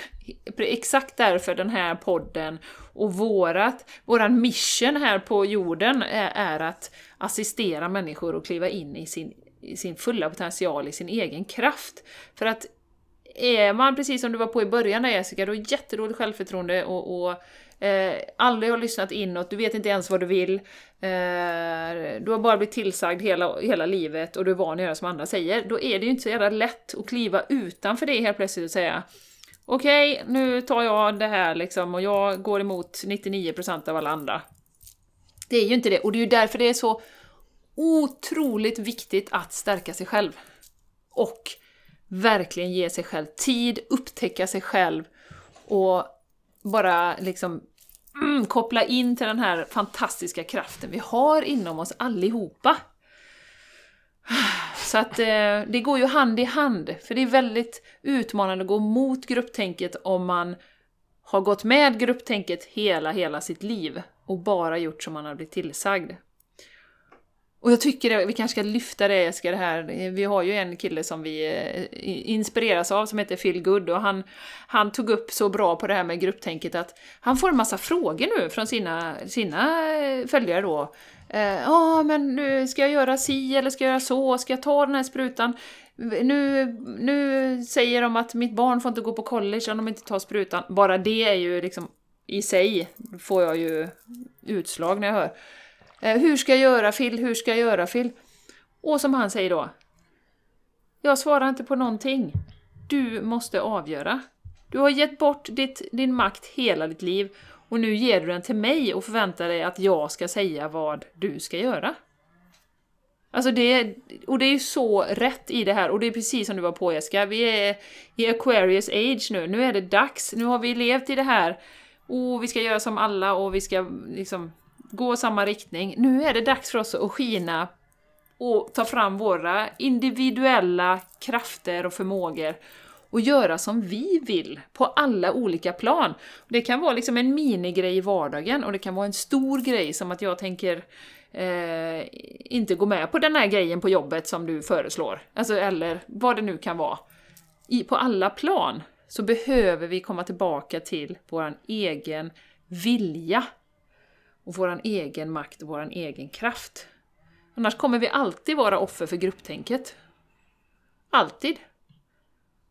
exakt därför den här podden och vårat, våran mission här på jorden är, är att assistera människor och kliva in i sin, i sin fulla potential, i sin egen kraft. För att är man, precis som du var på i början där Jessica, du har jättedåligt självförtroende och, och eh, aldrig har lyssnat inåt, du vet inte ens vad du vill, eh, du har bara blivit tillsagd hela, hela livet och du är van att göra som andra säger, då är det ju inte så jävla lätt att kliva utanför det helt plötsligt och säga Okej, okay, nu tar jag det här liksom och jag går emot 99% av alla andra. Det är ju inte det, och det är ju därför det är så otroligt viktigt att stärka sig själv. Och verkligen ge sig själv tid, upptäcka sig själv och bara liksom mm, koppla in till den här fantastiska kraften vi har inom oss allihopa. Så att eh, det går ju hand i hand, för det är väldigt utmanande att gå mot grupptänket om man har gått med grupptänket hela, hela sitt liv och bara gjort som man har blivit tillsagd. Och jag tycker att vi kanske ska lyfta det, Jessica, det här. Vi har ju en kille som vi eh, inspireras av som heter Phil Good och han, han tog upp så bra på det här med grupptänket att han får en massa frågor nu från sina, sina eh, följare då. Eh, ja, eh, ah, men nu ska jag göra si eller ska jag göra så? Ska jag ta den här sprutan? Nu, nu säger de att mitt barn får inte gå på college om de inte tar sprutan. Bara det är ju liksom i sig får jag ju utslag när jag hör. Eh, hur ska jag göra Phil? Hur ska jag göra Phil? Och som han säger då. Jag svarar inte på någonting. Du måste avgöra. Du har gett bort ditt, din makt hela ditt liv och nu ger du den till mig och förväntar dig att jag ska säga vad du ska göra. Alltså det, och det är ju så rätt i det här, och det är precis som du var på Jessica, vi är i Aquarius age nu, nu är det dags, nu har vi levt i det här, och vi ska göra som alla och vi ska liksom gå samma riktning. Nu är det dags för oss att skina och ta fram våra individuella krafter och förmågor och göra som vi vill på alla olika plan. Det kan vara liksom en minigrej i vardagen och det kan vara en stor grej som att jag tänker eh, inte gå med på den här grejen på jobbet som du föreslår. Alltså, eller vad det nu kan vara. I, på alla plan så behöver vi komma tillbaka till vår egen vilja och vår egen makt och vår egen kraft. Annars kommer vi alltid vara offer för grupptänket. Alltid.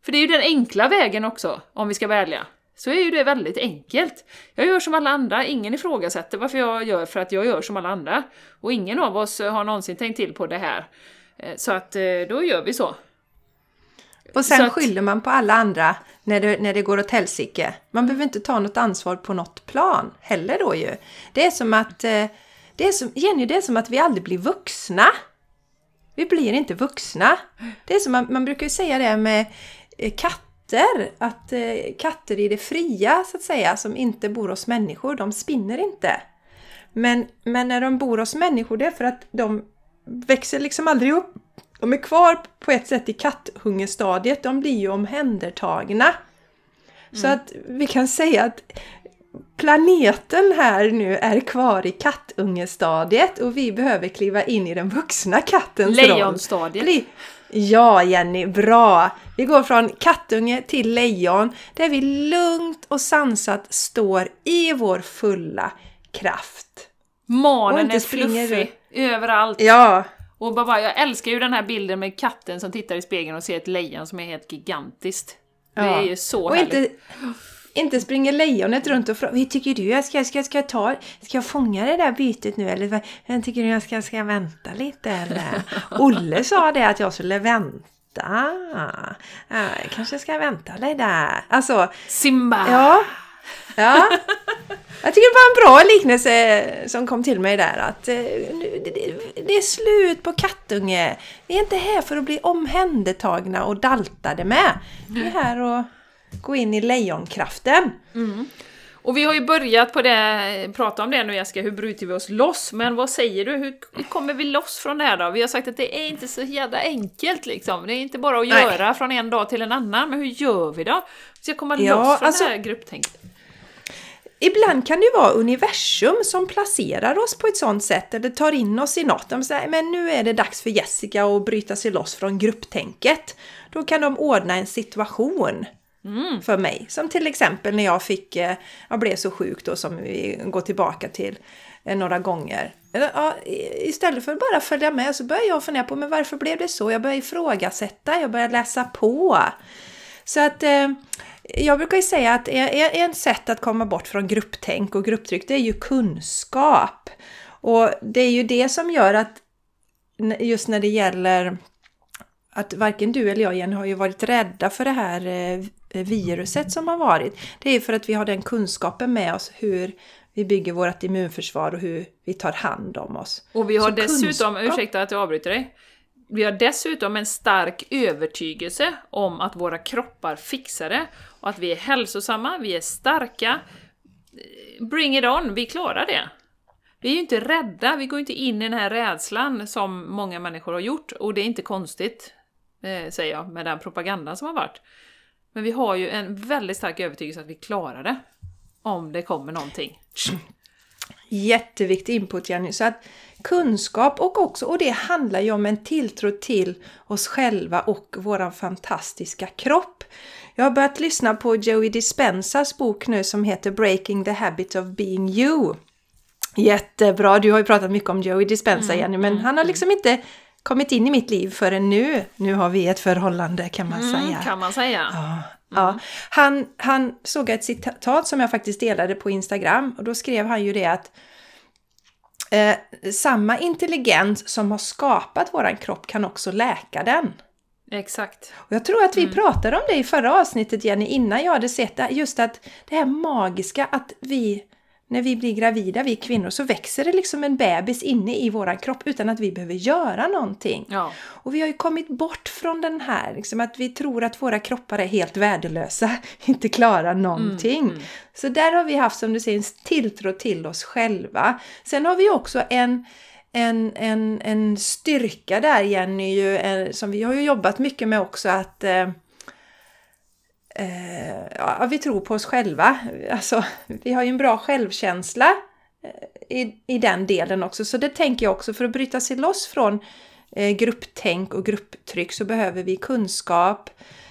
För det är ju den enkla vägen också, om vi ska välja. Så är ju det väldigt enkelt. Jag gör som alla andra, ingen ifrågasätter varför jag gör för att jag gör som alla andra. Och ingen av oss har någonsin tänkt till på det här. Eh, så att eh, då gör vi så. Och sen att... skyller man på alla andra när det, när det går åt helsike. Man behöver inte ta något ansvar på något plan heller då ju. Det är som att, eh, det är som, Jenny, det är som att vi aldrig blir vuxna. Vi blir inte vuxna. Det är som man, man brukar ju säga det med eh, katter, att eh, katter i det fria så att säga, som inte bor hos människor, de spinner inte. Men, men när de bor hos människor, det är för att de växer liksom aldrig upp de är kvar på ett sätt i katthungerstadiet, de blir ju omhändertagna. Mm. Så att vi kan säga att planeten här nu är kvar i kattungestadiet och vi behöver kliva in i den vuxna kattens roll. Lejonstadiet. Ja Jenny, bra! Vi går från kattunge till lejon där vi lugnt och sansat står i vår fulla kraft. Manen är fluffig överallt. Ja, och bara, jag älskar ju den här bilden med katten som tittar i spegeln och ser ett lejon som är helt gigantiskt. Det ja. är ju så och härligt. Inte, inte springer lejonet runt och frågar tycker du jag ska, ska, ska, jag ta, ska jag fånga det där bytet nu eller tycker du jag ska, ska jag vänta lite eller? Olle sa det att jag skulle vänta. Jag kanske ska vänta lite. Alltså... Simba! Ja. Ja. Jag tycker det var en bra liknelse som kom till mig där. Att eh, det är slut på kattunge. Vi är inte här för att bli omhändertagna och daltade med. Vi är här och gå in i lejonkraften. Mm. Och vi har ju börjat på det, prata om det nu Jessica, hur bryter vi oss loss? Men vad säger du, hur, hur kommer vi loss från det här då? Vi har sagt att det är inte så jävla enkelt liksom. Det är inte bara att Nej. göra från en dag till en annan, men hur gör vi då? Vi ska komma Ja, loss från alltså- det här grupptänket. Ibland kan det ju vara universum som placerar oss på ett sånt sätt eller tar in oss i något. De säger men nu är det dags för Jessica att bryta sig loss från grupptänket. Då kan de ordna en situation för mig. Som till exempel när jag fick, eh, jag blev så sjuk då som vi går tillbaka till eh, några gånger. Ja, istället för att bara följa med så började jag fundera på men varför blev det så? Jag började ifrågasätta, jag började läsa på. Så att eh, jag brukar ju säga att en sätt att komma bort från grupptänk och grupptryck det är ju kunskap. Och det är ju det som gör att just när det gäller att varken du eller jag Jenny har ju varit rädda för det här eh, viruset som har varit. Det är ju för att vi har den kunskapen med oss hur vi bygger vårt immunförsvar och hur vi tar hand om oss. Och vi har Så dessutom, kunskap- ursäkta att jag avbryter dig, vi har dessutom en stark övertygelse om att våra kroppar fixar det och att vi är hälsosamma, vi är starka. Bring it on, vi klarar det. Vi är ju inte rädda, vi går inte in i den här rädslan som många människor har gjort och det är inte konstigt, eh, säger jag, med den propagandan som har varit. Men vi har ju en väldigt stark övertygelse att vi klarar det. Om det kommer någonting. Jätteviktig input Jenny. Så att kunskap och också, och det handlar ju om en tilltro till oss själva och våran fantastiska kropp. Jag har börjat lyssna på Joey Dispensas bok nu som heter Breaking the Habit of Being You. Jättebra, du har ju pratat mycket om Joey Dispenza Jenny, men han har liksom inte kommit in i mitt liv förrän nu. Nu har vi ett förhållande kan man säga. Mm, kan man säga. Ja, ja. Han, han såg ett citat som jag faktiskt delade på Instagram och då skrev han ju det att eh, samma intelligens som har skapat våran kropp kan också läka den. Exakt. Och jag tror att vi pratade om det i förra avsnittet Jenny, innan jag hade sett det, just att det här magiska att vi, när vi blir gravida, vi kvinnor, så växer det liksom en bebis inne i våran kropp utan att vi behöver göra någonting. Ja. Och vi har ju kommit bort från den här, liksom att vi tror att våra kroppar är helt värdelösa, inte klarar någonting. Så där har vi haft, som du säger, en tilltro till oss själva. Sen har vi också en, en, en, en styrka där, Jenny, ju, eh, som vi har ju jobbat mycket med också, att eh, eh, ja, vi tror på oss själva. Alltså, vi har ju en bra självkänsla eh, i, i den delen också. Så det tänker jag också, för att bryta sig loss från eh, grupptänk och grupptryck så behöver vi kunskap.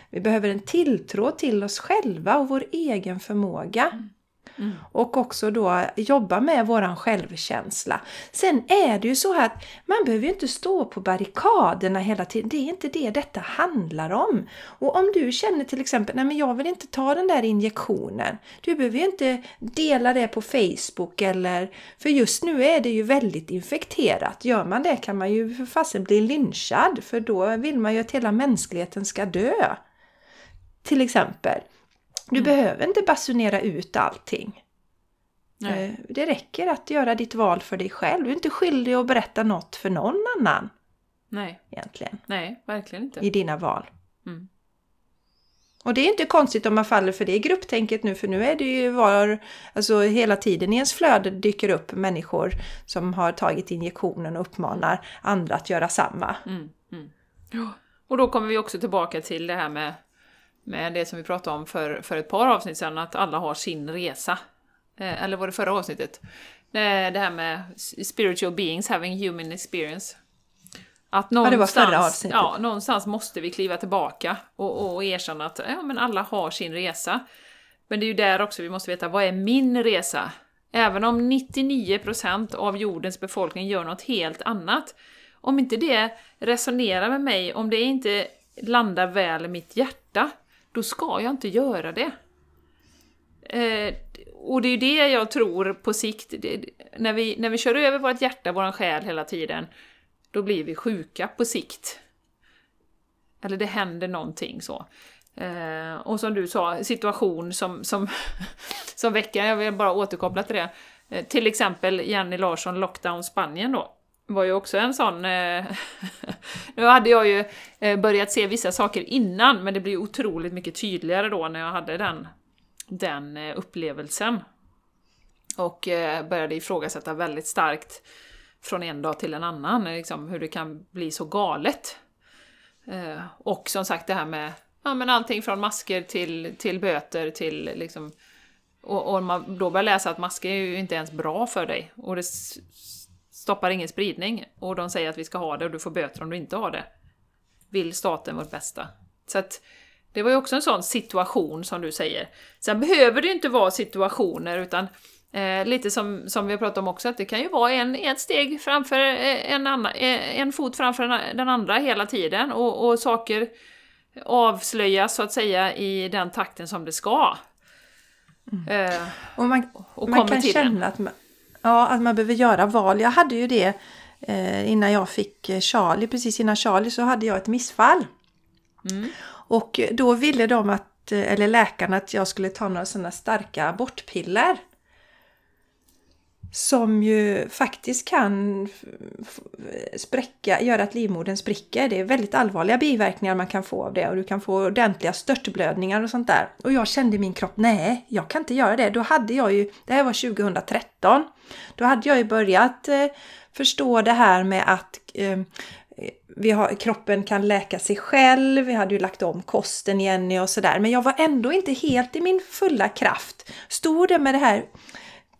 Vi behöver en tilltro till oss själva och vår egen förmåga. Mm. Mm. Och också då jobba med våran självkänsla. Sen är det ju så att man behöver ju inte stå på barrikaderna hela tiden. Det är inte det detta handlar om. Och om du känner till exempel, nej men jag vill inte ta den där injektionen. Du behöver ju inte dela det på Facebook eller, för just nu är det ju väldigt infekterat. Gör man det kan man ju för fasen bli lynchad, för då vill man ju att hela mänskligheten ska dö. Till exempel. Du behöver inte basunera ut allting. Nej. Eh, Det räcker att göra ditt val för dig själv. Du är inte skyldig att berätta något för någon annan Nej, egentligen nej, verkligen inte. i dina val. Mm. Och det är inte konstigt om man faller för det grupptänket nu, för nu är det ju var, alltså hela tiden i ens flöde dyker upp människor som har tagit injektionen och uppmanar andra att göra samma. Mm, mm. Och då kommer vi också tillbaka till det här med, med det som vi pratade om för, för ett par avsnitt sedan, att alla har sin resa. Eh, eller var det förra avsnittet? Det, här med spiritual beings having human experience. Att någonstans, avsnittet. ja, någonstans måste vi kliva tillbaka och, och erkänna att ja, men alla har sin resa. Men det är ju där också vi måste veta, vad är min resa? Även om 99% av jordens befolkning gör något helt annat, om inte det resonerar med mig, om det inte landar väl i mitt hjärta, då ska jag inte göra det. Eh, och det är ju det jag tror på sikt, det, när, vi, när vi kör över vårt hjärta, vår själ hela tiden, då blir vi sjuka på sikt. Eller det händer någonting så. Eh, och som du sa, situation som, som, som väcker, jag vill bara återkoppla till det. Eh, till exempel Jenny Larsson, Lockdown Spanien då. Var ju också en sån... Eh, nu hade jag ju eh, börjat se vissa saker innan, men det blir otroligt mycket tydligare då när jag hade den, den eh, upplevelsen. och eh, började ifrågasätta väldigt starkt från en dag till en annan, eh, liksom, hur det kan bli så galet. Eh, och som sagt det här med ja, men allting från masker till, till böter till liksom... Och, och man då börjar läsa att masker är ju inte ens bra för dig och det stoppar ingen spridning och de säger att vi ska ha det och du får böter om du inte har det. Vill staten vårt bästa? Så att det var ju också en sån situation som du säger. Sen behöver det ju inte vara situationer utan Eh, lite som, som vi har pratat om också, att det kan ju vara en, ett steg framför eh, en, annan, eh, en fot framför den andra hela tiden och, och saker avslöjas så att säga i den takten som det ska. Mm. Eh, och man, och man kan känna att man, ja, att man behöver göra val. Jag hade ju det eh, innan jag fick Charlie, precis innan Charlie så hade jag ett missfall. Mm. Och då ville de att, eller läkarna att jag skulle ta några sådana starka abortpiller som ju faktiskt kan spräcka, göra att livmodern spricker. Det är väldigt allvarliga biverkningar man kan få av det och du kan få ordentliga störtblödningar och sånt där. Och jag kände i min kropp, nej, jag kan inte göra det. Då hade jag ju, det här var 2013, då hade jag ju börjat eh, förstå det här med att eh, vi har, kroppen kan läka sig själv, vi hade ju lagt om kosten Jenny och sådär. Men jag var ändå inte helt i min fulla kraft. Stod det med det här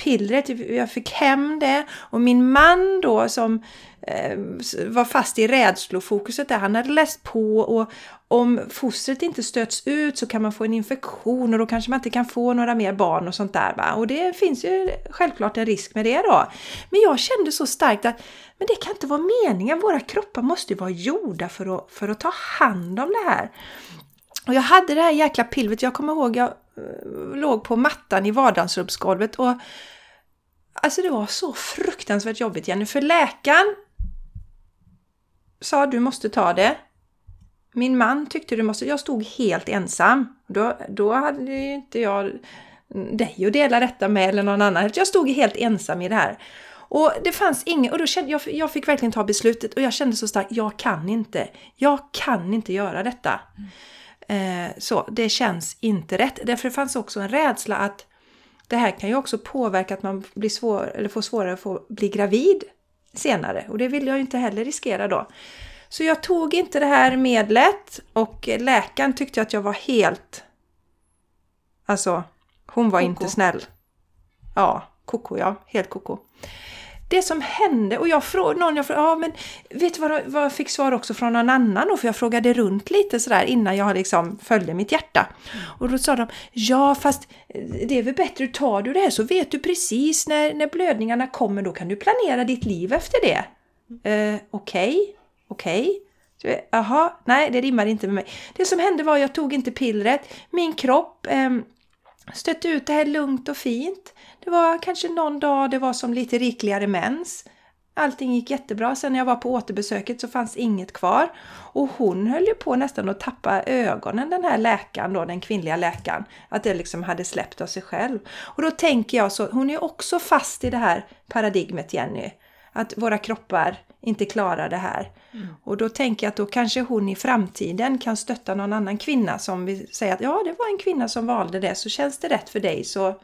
pillret, jag fick hem det och min man då som eh, var fast i rädslofokuset där, han hade läst på och om fostret inte stöts ut så kan man få en infektion och då kanske man inte kan få några mer barn och sånt där. Va? Och det finns ju självklart en risk med det då. Men jag kände så starkt att men det kan inte vara meningen, våra kroppar måste ju vara gjorda för att, för att ta hand om det här. Och jag hade det här jäkla pillret, jag kommer ihåg jag eh, låg på mattan i vardagsrumsgolvet och Alltså det var så fruktansvärt jobbigt Jenny, för läkaren sa du måste ta det. Min man tyckte du måste, jag stod helt ensam. Då, då hade ju inte jag dig att dela detta med eller någon annan. Jag stod helt ensam i det här. Och det fanns ingen, och då kände jag, jag fick verkligen ta beslutet och jag kände så starkt, jag kan inte. Jag kan inte göra detta. Mm. Eh, så det känns inte rätt. Därför fanns också en rädsla att det här kan ju också påverka att man blir svår, eller får svårare att få bli gravid senare och det vill jag ju inte heller riskera då. Så jag tog inte det här medlet och läkaren tyckte att jag var helt... Alltså, hon var koko. inte snäll. Ja, koko ja, helt koko det som hände och jag frågade någon, jag frågade, ja men vet du vad, vad jag fick svar också från någon annan då? För jag frågade runt lite sådär innan jag liksom följde mitt hjärta. Och då sa de, ja fast eh, det är väl bättre, tar du det här så vet du precis när, när blödningarna kommer, då kan du planera ditt liv efter det. Mm. Eh, Okej, okay, okej. Okay. Eh, jaha, nej det rimmar inte med mig. Det som hände var att jag tog inte pillret. Min kropp eh, stötte ut det här lugnt och fint. Det var kanske någon dag det var som lite rikligare mens. Allting gick jättebra. Sen när jag var på återbesöket så fanns inget kvar. Och hon höll ju på nästan att tappa ögonen den här läkaren då, den kvinnliga läkaren. Att det liksom hade släppt av sig själv. Och då tänker jag så, hon är också fast i det här paradigmet Jenny. Att våra kroppar inte klarar det här. Mm. Och då tänker jag att då kanske hon i framtiden kan stötta någon annan kvinna som vill säga att ja, det var en kvinna som valde det, så känns det rätt för dig så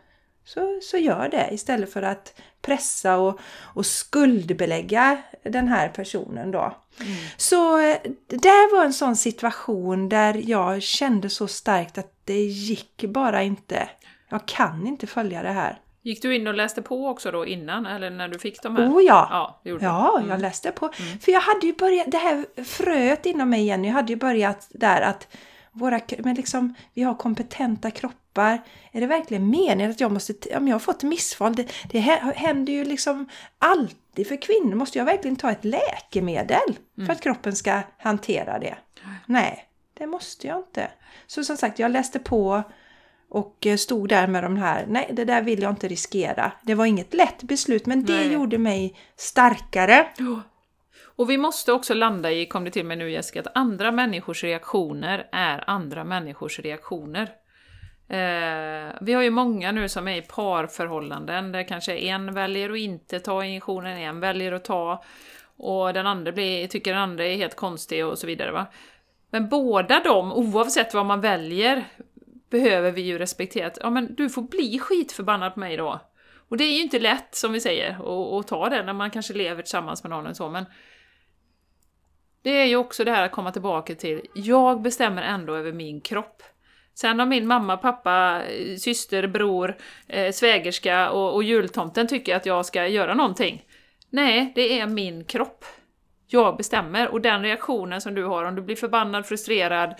så, så gör det istället för att pressa och, och skuldbelägga den här personen då. Mm. Så eh, det var en sån situation där jag kände så starkt att det gick bara inte. Jag kan inte följa det här. Gick du in och läste på också då innan eller när du fick de här? Oh ja! Ja, ja mm. jag läste på. Mm. För jag hade ju börjat, det här fröet inom mig Jenny, hade ju börjat där att våra, men liksom, vi har kompetenta kroppar. Är det verkligen meningen att jag måste, om jag har fått missfall, det, det händer ju liksom alltid för kvinnor. Måste jag verkligen ta ett läkemedel mm. för att kroppen ska hantera det? Nej, det måste jag inte. Så som sagt, jag läste på och stod där med de här, nej det där vill jag inte riskera. Det var inget lätt beslut men det nej. gjorde mig starkare. Oh. Och vi måste också landa i, kom det till mig nu Jessica, att andra människors reaktioner är andra människors reaktioner. Eh, vi har ju många nu som är i parförhållanden där kanske en väljer att inte ta injektionen, en väljer att ta och den andra blir, tycker den andra är helt konstig och så vidare. Va? Men båda de, oavsett vad man väljer, behöver vi ju respektera. Ja men du får bli skitförbannad på mig då. Och det är ju inte lätt, som vi säger, att, att ta det när man kanske lever tillsammans med någon eller så, men det är ju också det här att komma tillbaka till, jag bestämmer ändå över min kropp. Sen om min mamma, pappa, syster, bror, eh, svägerska och, och jultomten tycker att jag ska göra någonting. Nej, det är min kropp. Jag bestämmer. Och den reaktionen som du har, om du blir förbannad, frustrerad,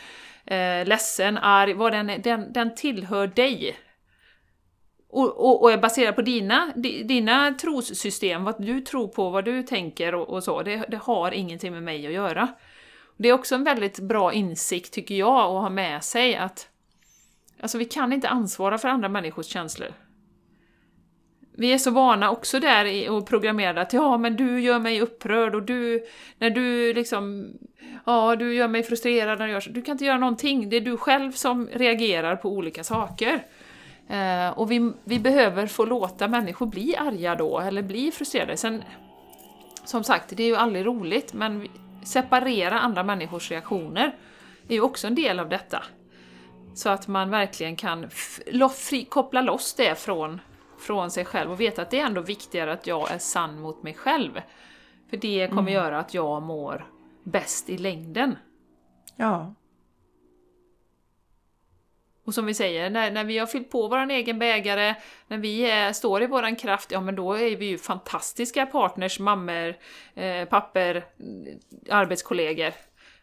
eh, ledsen, arg, vad den är, den, den tillhör dig. Och, och, och är baserad på dina, dina trossystem, vad du tror på, vad du tänker och, och så. Det, det, har ingenting med mig att göra. Det är också en väldigt bra insikt, tycker jag, att ha med sig att Alltså vi kan inte ansvara för andra människors känslor. Vi är så vana också där och programmerade att ja, men du gör mig upprörd och du, när du liksom, ja, du gör mig frustrerad när du gör så. Du kan inte göra någonting, det är du själv som reagerar på olika saker. Eh, och vi, vi behöver få låta människor bli arga då, eller bli frustrerade. Sen, som sagt, det är ju aldrig roligt, men separera andra människors reaktioner är ju också en del av detta. Så att man verkligen kan koppla loss det från, från sig själv och veta att det är ändå viktigare att jag är sann mot mig själv. För det kommer mm. göra att jag mår bäst i längden. Ja. Och som vi säger, när, när vi har fyllt på vår egen bägare, när vi är, står i våran kraft, ja men då är vi ju fantastiska partners, mammor, eh, papper, arbetskollegor.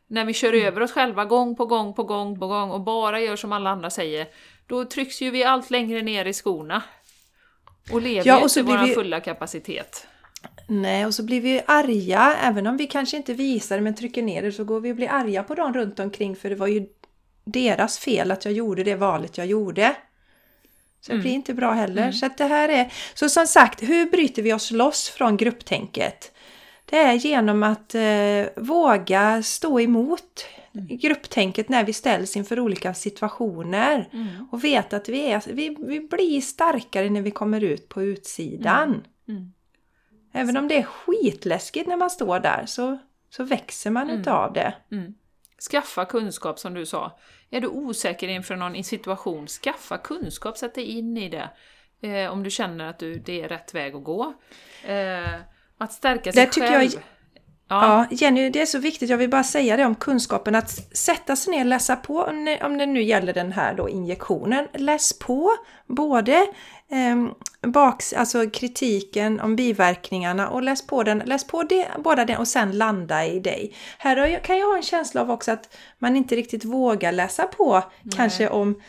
När vi kör mm. över oss själva gång på gång på gång på gång och bara gör som alla andra säger, då trycks ju vi allt längre ner i skorna. Och lever ja, och inte vår vi... fulla kapacitet. Nej, och så blir vi arga, även om vi kanske inte visar det men trycker ner det, så går vi och blir arga på dem runt omkring för det var ju deras fel att jag gjorde det valet jag gjorde. Så det mm. blir inte bra heller. Mm. Så det här är... Så som sagt, hur bryter vi oss loss från grupptänket? Det är genom att eh, våga stå emot. Grupptänket när vi ställs inför olika situationer. Mm. Och veta att vi, är, vi, vi blir starkare när vi kommer ut på utsidan. Mm. mm. Även om det är skitläskigt när man står där så, så växer man mm. utav det. Mm. Skaffa kunskap som du sa. Är du osäker inför någon situation, skaffa kunskap, sätt dig in i det. Eh, om du känner att du, det är rätt väg att gå. Eh, att stärka sig själv. Jag, ja. ja, Jenny, det är så viktigt. Jag vill bara säga det om kunskapen. Att sätta sig ner och läsa på, om det nu gäller den här då injektionen. Läs på både eh, baks, alltså kritiken om biverkningarna och läs på den, läs på det, båda den och sen landa i dig. Här kan jag ha en känsla av också att man inte riktigt vågar läsa på Nej. kanske om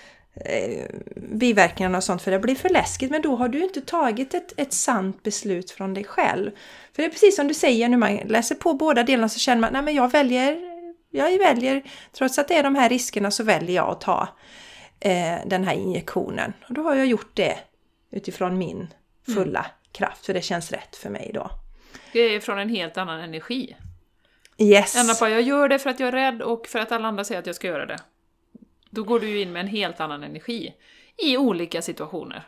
eh, biverkningarna och sånt för det blir för läskigt. Men då har du inte tagit ett, ett sant beslut från dig själv. För det är precis som du säger, när man läser på båda delarna så känner man att jag väljer, jag väljer, trots att det är de här riskerna så väljer jag att ta eh, den här injektionen. Och då har jag gjort det utifrån min fulla mm. kraft, för det känns rätt för mig då. Det är från en helt annan energi. Yes. Än att bara jag gör det för att jag är rädd och för att alla andra säger att jag ska göra det. Då går du ju in med en helt annan energi i olika situationer.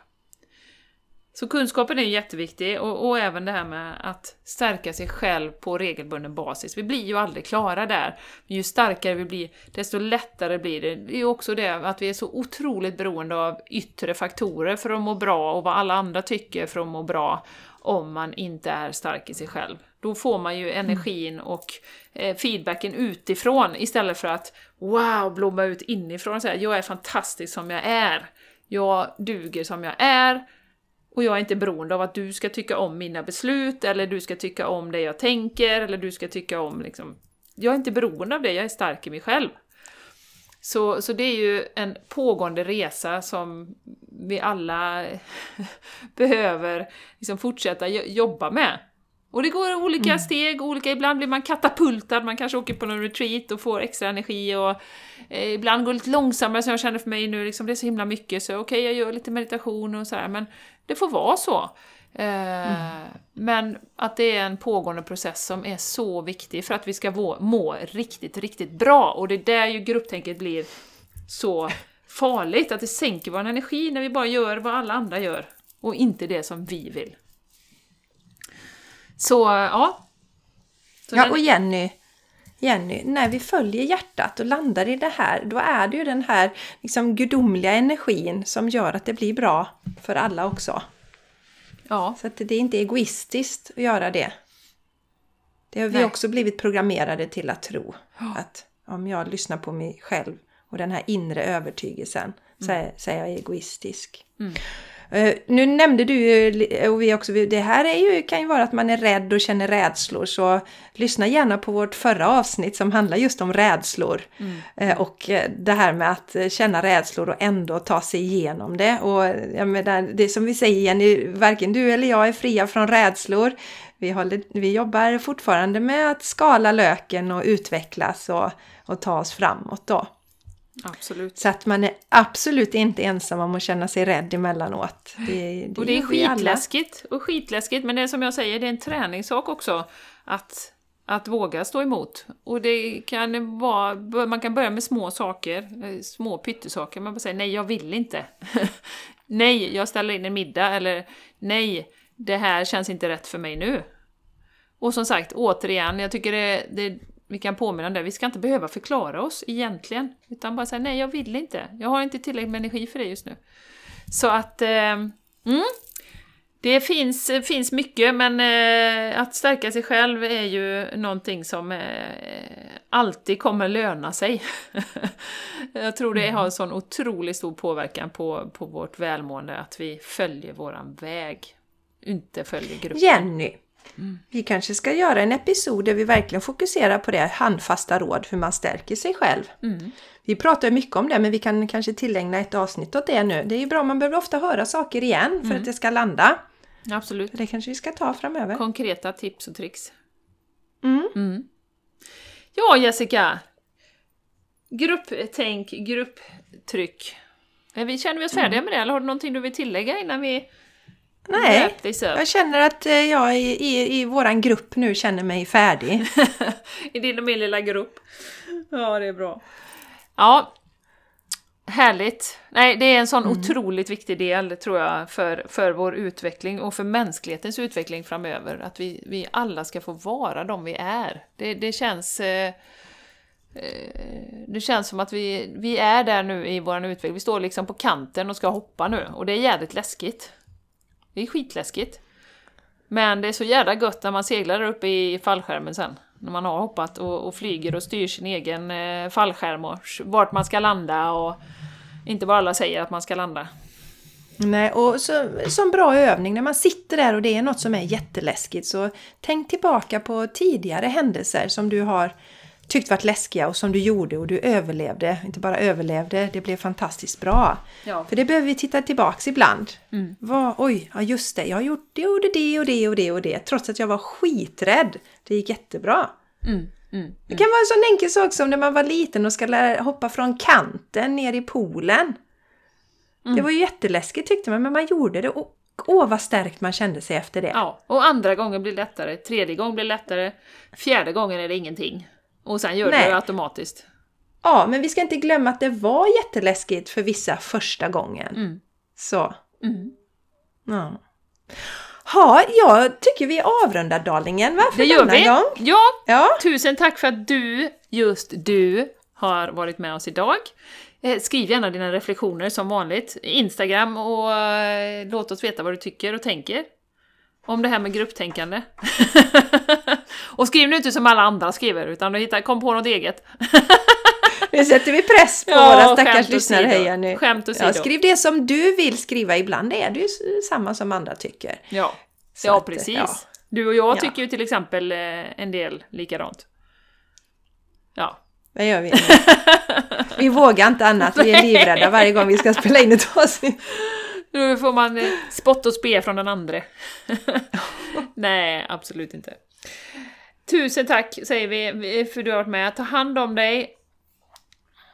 Så kunskapen är jätteviktig och, och, även det här med att stärka sig själv på regelbunden basis. Vi blir ju aldrig klara där. Men ju starkare vi blir, desto lättare blir det. Det är ju också det att vi är så otroligt beroende av yttre faktorer för att må bra och vad alla andra tycker för att må bra om man inte är stark i sig själv. Då får man ju energin och eh, feedbacken utifrån istället för att wow, blomma ut inifrån och säga jag är fantastisk som jag är. Jag duger som jag är och jag är inte beroende av att du ska tycka om mina beslut eller du ska tycka om det jag tänker eller du ska tycka om liksom... Jag är inte beroende av det, jag är stark i mig själv. Så, så det är ju en pågående resa som vi alla behöver liksom fortsätta jobba med. Och det går olika mm. steg, olika, ibland blir man katapultad, man kanske åker på någon retreat och får extra energi och eh, ibland går det lite långsammare som jag känner för mig nu, liksom, det är så himla mycket så okej okay, jag gör lite meditation och sådär men det får vara så. Eh, mm. Men att det är en pågående process som är så viktig för att vi ska må, må riktigt, riktigt bra och det är där ju grupptänket blir så farligt, att det sänker vår energi när vi bara gör vad alla andra gör och inte det som vi vill. Så ja. Så ja, och Jenny, Jenny, när vi följer hjärtat och landar i det här, då är det ju den här liksom, gudomliga energin som gör att det blir bra för alla också. Ja, Så att det är inte egoistiskt att göra det. Det har vi Nej. också blivit programmerade till att tro. Att om jag lyssnar på mig själv och den här inre övertygelsen så, är, så är jag egoistisk. Eh, nu nämnde du ju, och vi också, det här är ju, kan ju vara att man är rädd och känner rädslor. Så lyssna gärna på vårt förra avsnitt som handlar just om rädslor. Eh, och eh, det här med att eh, känna rädslor och ändå ta sig igenom det. Och jag menar, det som vi säger Jenny, varken du eller jag är fria från rädslor. Vi, håller, vi jobbar fortfarande med att skala löken och utvecklas och, och ta oss framåt då. Absolut. Så att man är absolut inte ensam om att känna sig rädd emellanåt. Det, Och det är skitläskigt, och skitläskigt, men det är som jag säger, det är en träningssak också. Att, att våga stå emot. Och det kan vara, man kan börja med små saker, eh, små pyttesaker. Man bara säger nej, jag vill inte. nej, jag ställer in en middag, eller nej, det här känns inte rätt för mig nu. Och som sagt, återigen, jag tycker det, det vi kan påminna om det, vi ska inte behöva förklara oss egentligen. Utan bara säga nej, jag vill inte. Jag har inte tillräckligt med energi för det just nu. Så att... Eh, mm, det finns, finns mycket, men eh, att stärka sig själv är ju någonting som eh, alltid kommer löna sig. Jag tror det har en sån otroligt stor påverkan på, på vårt välmående att vi följer våran väg, inte följer gruppen. Jenny, vi kanske ska göra en episod där vi verkligen fokuserar på det handfasta råd hur man stärker sig själv. Mm. Vi pratar mycket om det men vi kan kanske tillägna ett avsnitt åt det nu. Det är ju bra, man behöver ofta höra saker igen Mm. för att det ska landa. Absolut. Det kanske vi ska ta framöver. Konkreta tips och tricks. Mm. Ja, Jessica! Grupptänk, grupptryck. Är vi, känner vi oss färdiga med det, eller har du någonting du vill tillägga innan vi Nej, jag känner att eh, jag i, i, i våran grupp nu känner mig färdig. I din och min lilla grupp. Ja, det är bra. Ja, härligt. Nej, det är en sån otroligt viktig del, tror jag, för, för vår utveckling och för mänsklighetens utveckling framöver. Att vi, vi alla ska få vara de vi är. Det, det känns... Eh, eh, det känns som att vi, vi är där nu i vår utveckling. Vi står liksom på kanten och ska hoppa nu. Och det är jävligt läskigt. Det är skitläskigt. Men det är så jävla gött när man seglar där uppe i fallskärmen sen. När man har hoppat och, och flyger och styr sin egen eh, fallskärm och vart man ska landa och inte bara alla säger att man ska landa. Nej, och så, som bra övning när man sitter där och det är något som är jätteläskigt så tänk tillbaka på tidigare händelser som du har tyckt varit läskiga och som du gjorde och du överlevde. Inte bara överlevde, det blev fantastiskt bra. Ja. För det behöver vi titta tillbaks ibland. Vad, oj, ja just det, jag gjort det och det och det och det och det trots att jag var skiträdd. Det gick jättebra. Mm, mm. Det kan vara en sån enkel sak som när man var liten och ska lära hoppa från kanten ner i poolen. Det var ju jätteläskigt tyckte man, men man gjorde det och åh vad stärkt man kände sig efter det. Ja, och andra gången blir lättare, tredje gången blir lättare, fjärde gången är det ingenting. Och sen gör Nej. det automatiskt. Ja, men vi ska inte glömma att det var jätteläskigt för vissa första gången. Mm. Så. Mm. Ja. Ja, jag tycker vi avrundar darlingen va? För Det gör vi! gång. Ja, Ja. tusen tack för att du, just du, har varit med oss idag. Eh, Skriv gärna dina reflektioner som vanligt. Instagram och eh, låt oss veta vad du tycker och tänker. Om det här med grupptänkande. och skriv nu inte som alla andra skriver, utan hitta, kom på något eget. Nu sätter vi press på Ja, våra stackars lyssnare. Hej Jenny. Skämt åsido. Ja, skriv det som du vill skriva. Ibland är det ju samma som andra tycker. Ja, Så ja att, precis. ja. Du och jag Ja. tycker ju till exempel eh, en del likadant. Ja. Vad gör vi? Vi vågar inte annat. Vi är livrädda varje gång vi ska spela in ett avsnitt. Nu får man eh, spott och spe från den andra. Nej, absolut inte. Tusen tack säger vi för du har varit med. Ta hand om dig.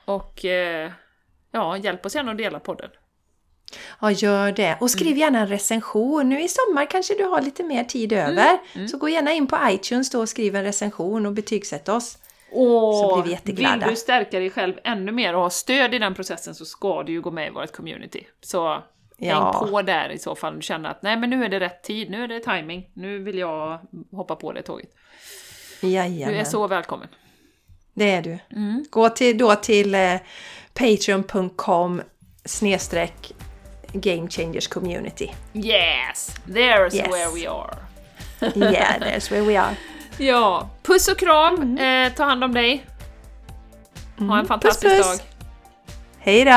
Och eh, ja, hjälp oss gärna att dela podden. Ja, gör det. Och skriv gärna en recension. Nu i sommar kanske du har lite mer tid över. Så gå gärna in på iTunes då och skriv en recension och betygsätt oss. Och Så blir vi jätteglada. Vill du stärka dig själv ännu mer och ha stöd i den processen så ska du ju gå med i vårt community. Så Ja. häng på där i så fall om du känner att nej men nu är det rätt tid, nu är det timing, nu vill jag hoppa på det tåget. Du är Jajamän. så välkommen. Det är du. Mm. Gå till, då till eh, patreon.com snedstreck Game Changers community. Yes! There's Yes. where we are. Yeah, that's where we are. Ja, puss och kram, eh, ta hand om dig. Ha en fantastisk Mm. puss. dag. Hej då!